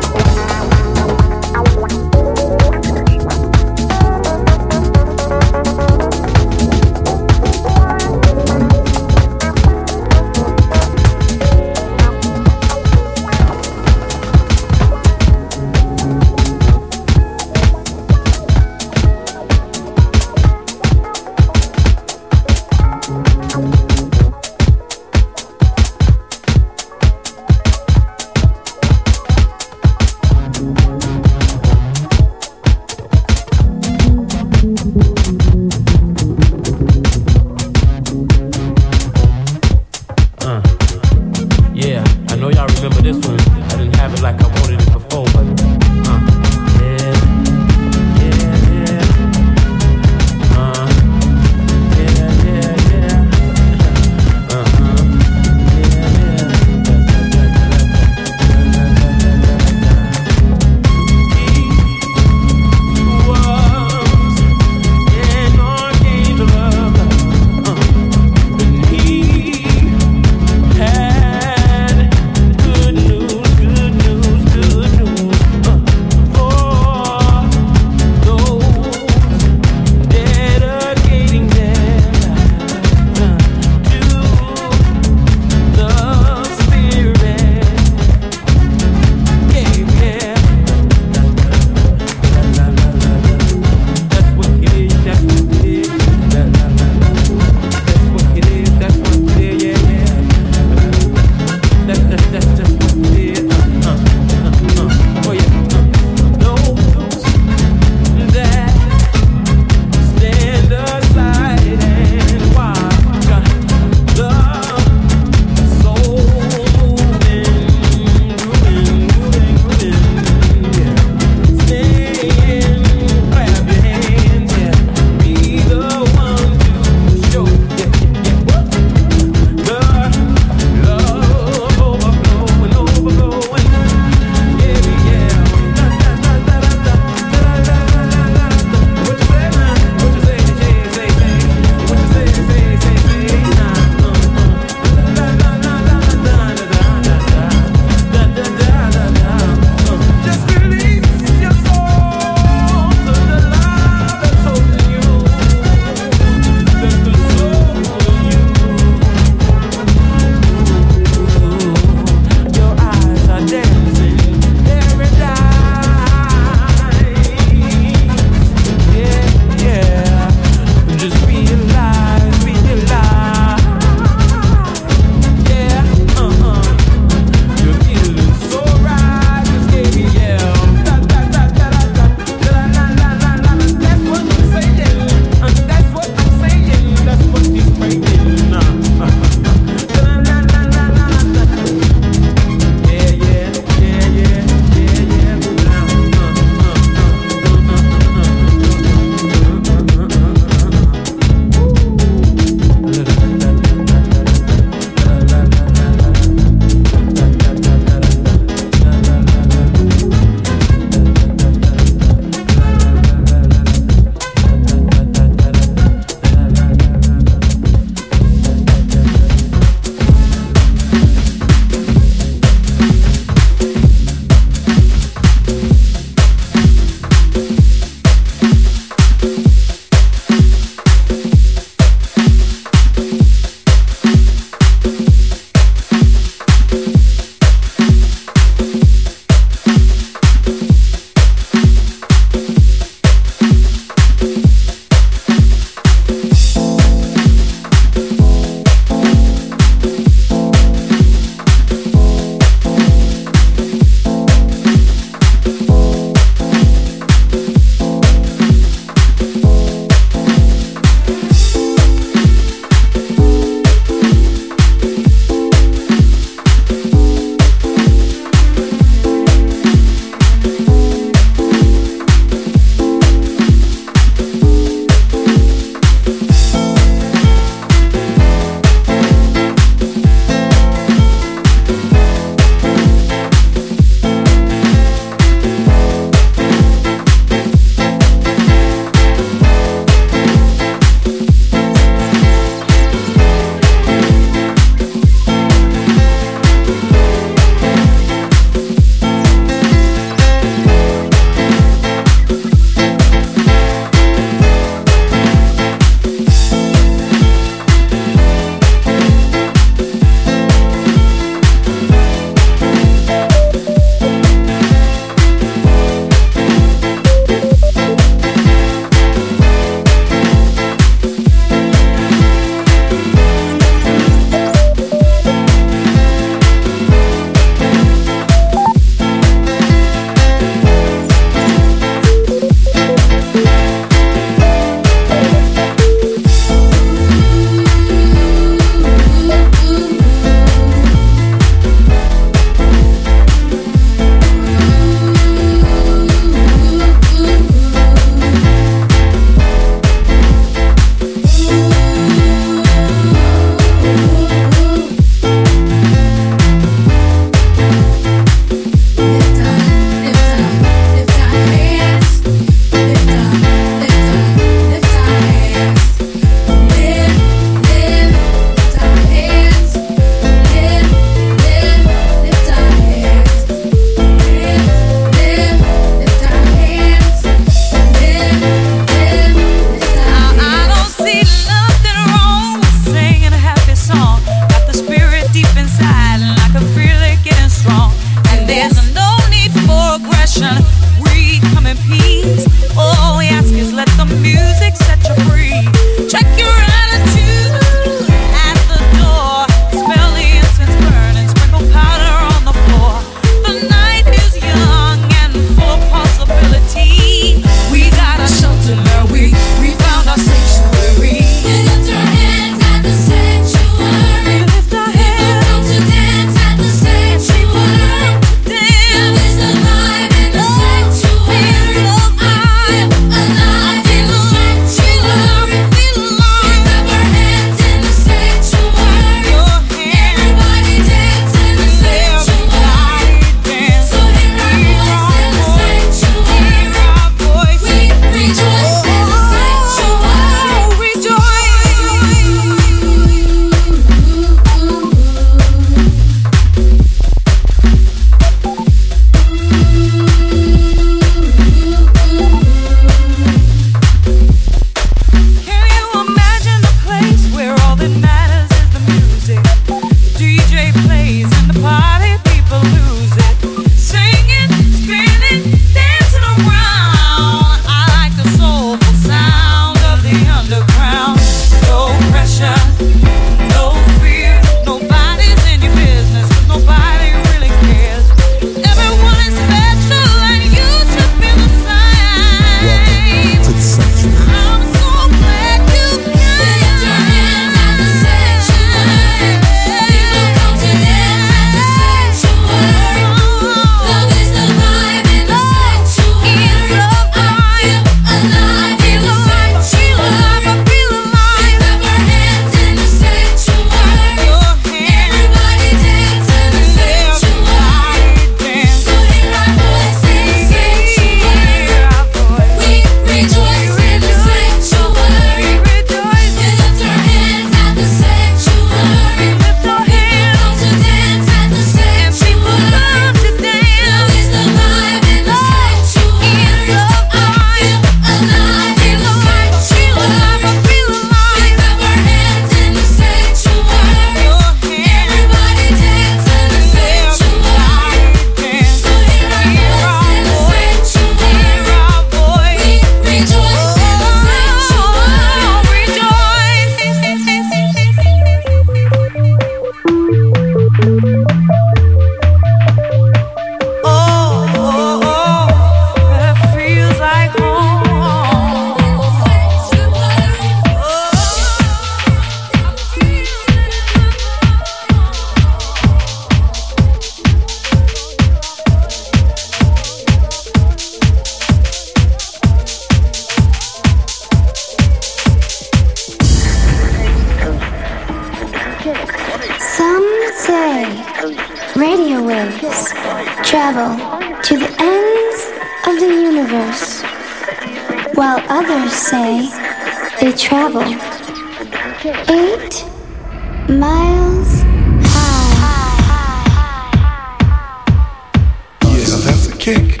Kick.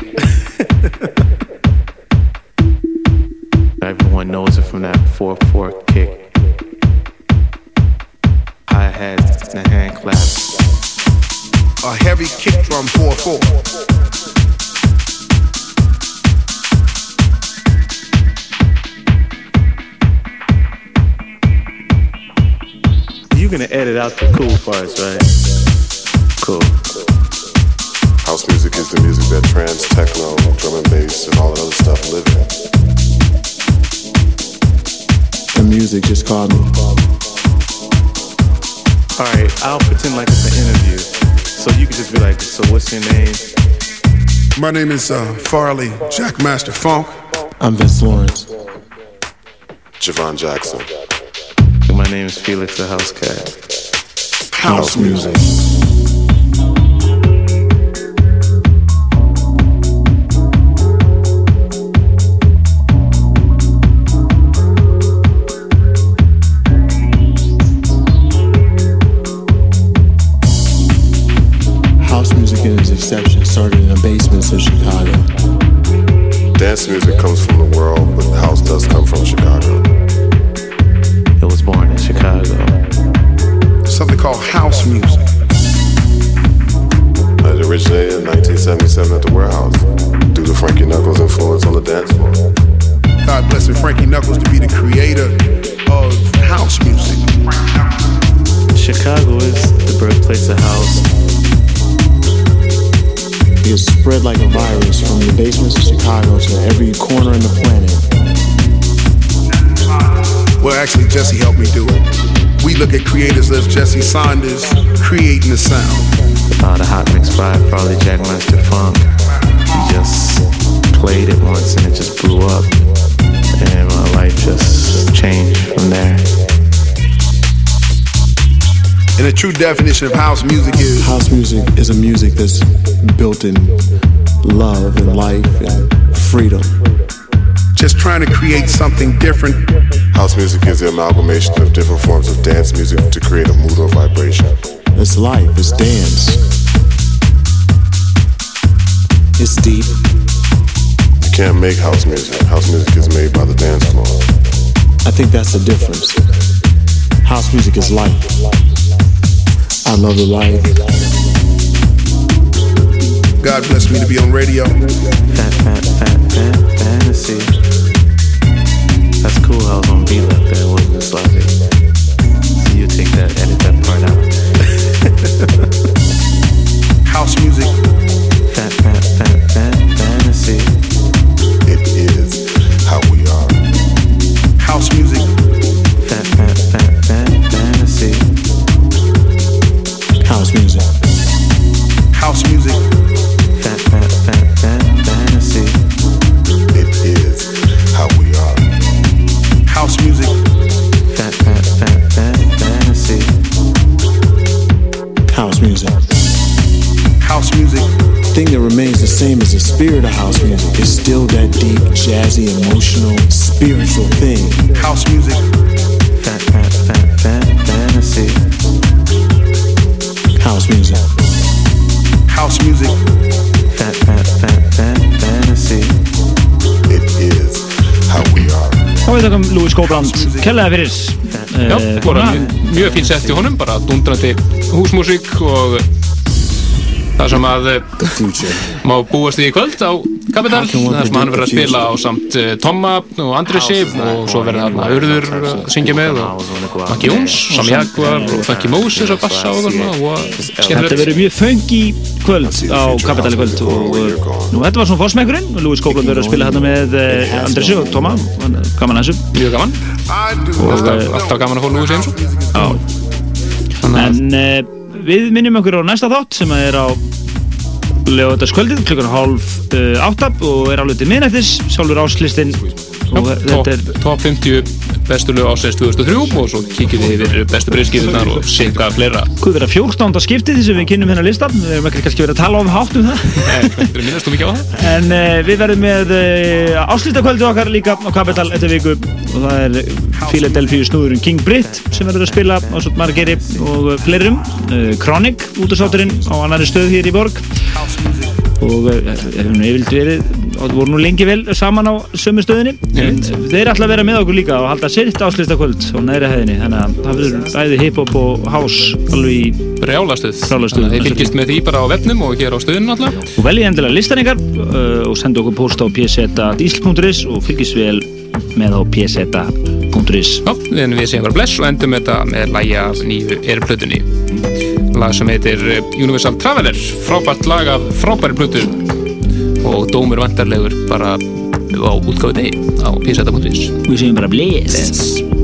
Everyone knows it from that 4-4 kick. Hi-hats and hand claps. A heavy kick drum 4-4. You're gonna edit out the cool parts, right? Music just called me. Alright, I'll pretend like it's an interview. So you can just be like, so what's your name? My name is uh, Farley Jackmaster Funk. I'm Vince Lawrence. Javon Jackson. My name is Felix the House Cat. House music. House look at as Jesse Saunders creating the sound. Uh, the Hot Mix by Farley Jackmaster Funk. He just played it once and it just blew up. And my life just changed from there. And the true definition of house music is House music is a music that's built in love and life and freedom. just trying to create something different. House music is the amalgamation of different forms of dance music to create a mood or vibration. It's life, it's dance. It's deep. You can't make house music. House music is made by the dance floor. I think that's the difference. House music is life. I love the life. God bless me to be on radio. Fat, fat, fat, fat fantasy. That's cool how it's on beat like that. It wasn't. So you take that, edit that part out. House music. Fat, fat, fat, fat fantasy. Spirit of house music is still that deep, jazzy, emotional, spiritual thing. House music. Fat, fat, fat, fat fantasy. House music. House music. Fat, fat, fat, fat fantasy. It is how we are. Þá veit okkar Lúi Skóbrand Kellega fyrir Já, Eh, mjög, fín sett í honum, bara dundrandi húsmúsík og það sem að eh, má búast í kvöld á Kapital, það sem hann verður að spila á samt uh, Tomma og Andri Sif og svo verður hann að Urður að syngja með og Maggi Jóns, Sami Jaguar og Funky Moses að bassa og svona og Þetta verður mjög föngi kvöld á Kapital í kvöld og uh, nú þetta var svona fórsmekkurinn og Lúi Skóbrand verður að spila hérna með uh, Andresi og er gaman þessu. Mjög gaman. Og alltaf, gaman að fá Lúi Sveinsson Já. En við minnum okkur á næsta þátt sem er á lögataskvöldið klukkan hálf uh, átta og er alveg til miðnættis. Sjálfur er top 50 bestu lög ásins 2003 og svo kíkjum við yfir bestu breyðskýðunar og sigga fleira. Hvað vera fjórstánda skiptið þess að við kynum hérna listan Við erum ekki kannski verið að tala um hátt um það. Nei, þetta er minnast þú mikið á það. En uh, við verðum með uh, áslítakvöldu okkar líka á Capital eftir viku. Og það er Philadelphia snúðurinn King Britt sem verður að spila á svo margeri og fleirum. Uh, Chronic, útasátturinn á annari stöð hér í borg. Og uh, hefur nú yfirlt verið og voru nú lengi vel saman á sömu stöðinni en þeir ætla að vera með okkur líka og halda sitt áslítakvöld á neðri hæðinni þannig að það verður bæði hip-hop og house alveg í Brjálastöð. Brjálastöð. Þeir fylgist með því bara á vefnum og hér á stöðunum alltaf. og veljið endilega listan ykkar uh, og senda okkur post á pseta.diesel.is og fylgist vel með á pseta.is en við segjum bara bless og endum þetta með lægja af nýju erplötunni. Lag sem heitir eh, Universal Traveler, frábært lag af frábæri plötu og dómur vantarlegur bara á útgáðu degi á pseta.is. Við segjum bara bless.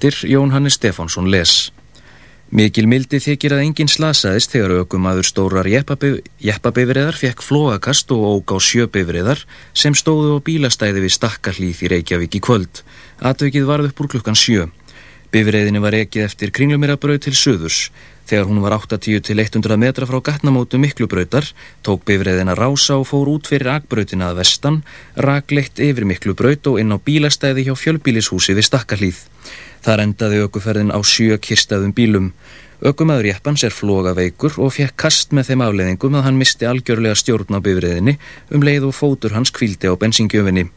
Fréttir Jón Hannes Stefánsson les. Mikil mildi þykir að enginn slasaðist þegar aukumadur stórar jeppabifriðar fekk flóakast og óg á sjöbifriðar sem stóðu á bílastæði við stakkahlýð í Reykjavík í kvöld. Atvikið varð upp úr klukkan sjö. Bifriðinni var ekið eftir kringlumirabröð til söðurs. Þegar hún var 80 til 100 metra frá gatnamótu miklubrautar, tók bifriðin að rása og fór út fyrir akbrautina að vestan, rakleitt yfir miklubraut og inn á bílastæði hjá fjölbílishúsi við stakkahlýð. Þar endaði ökuferðin á sjö kirstaðum bílum. Ökumæður Jeppans er floga veikur og fekk kast með þeim afleiðingum að hann misti algjörlega stjórn á bifriðinni um leið og fótur hans kvíldi á bensingjöfinni.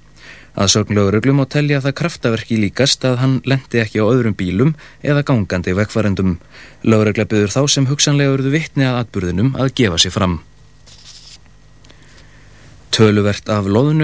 Að sögn lögreglum og telja það kraftaverki líkast að hann lendi ekki á öðrum bílum eða gangandi vekkvarendum. Lögregla byður þá sem hugsanlega urðu vittni að atburðinum að gefa sig fram. Töluvert af loðnu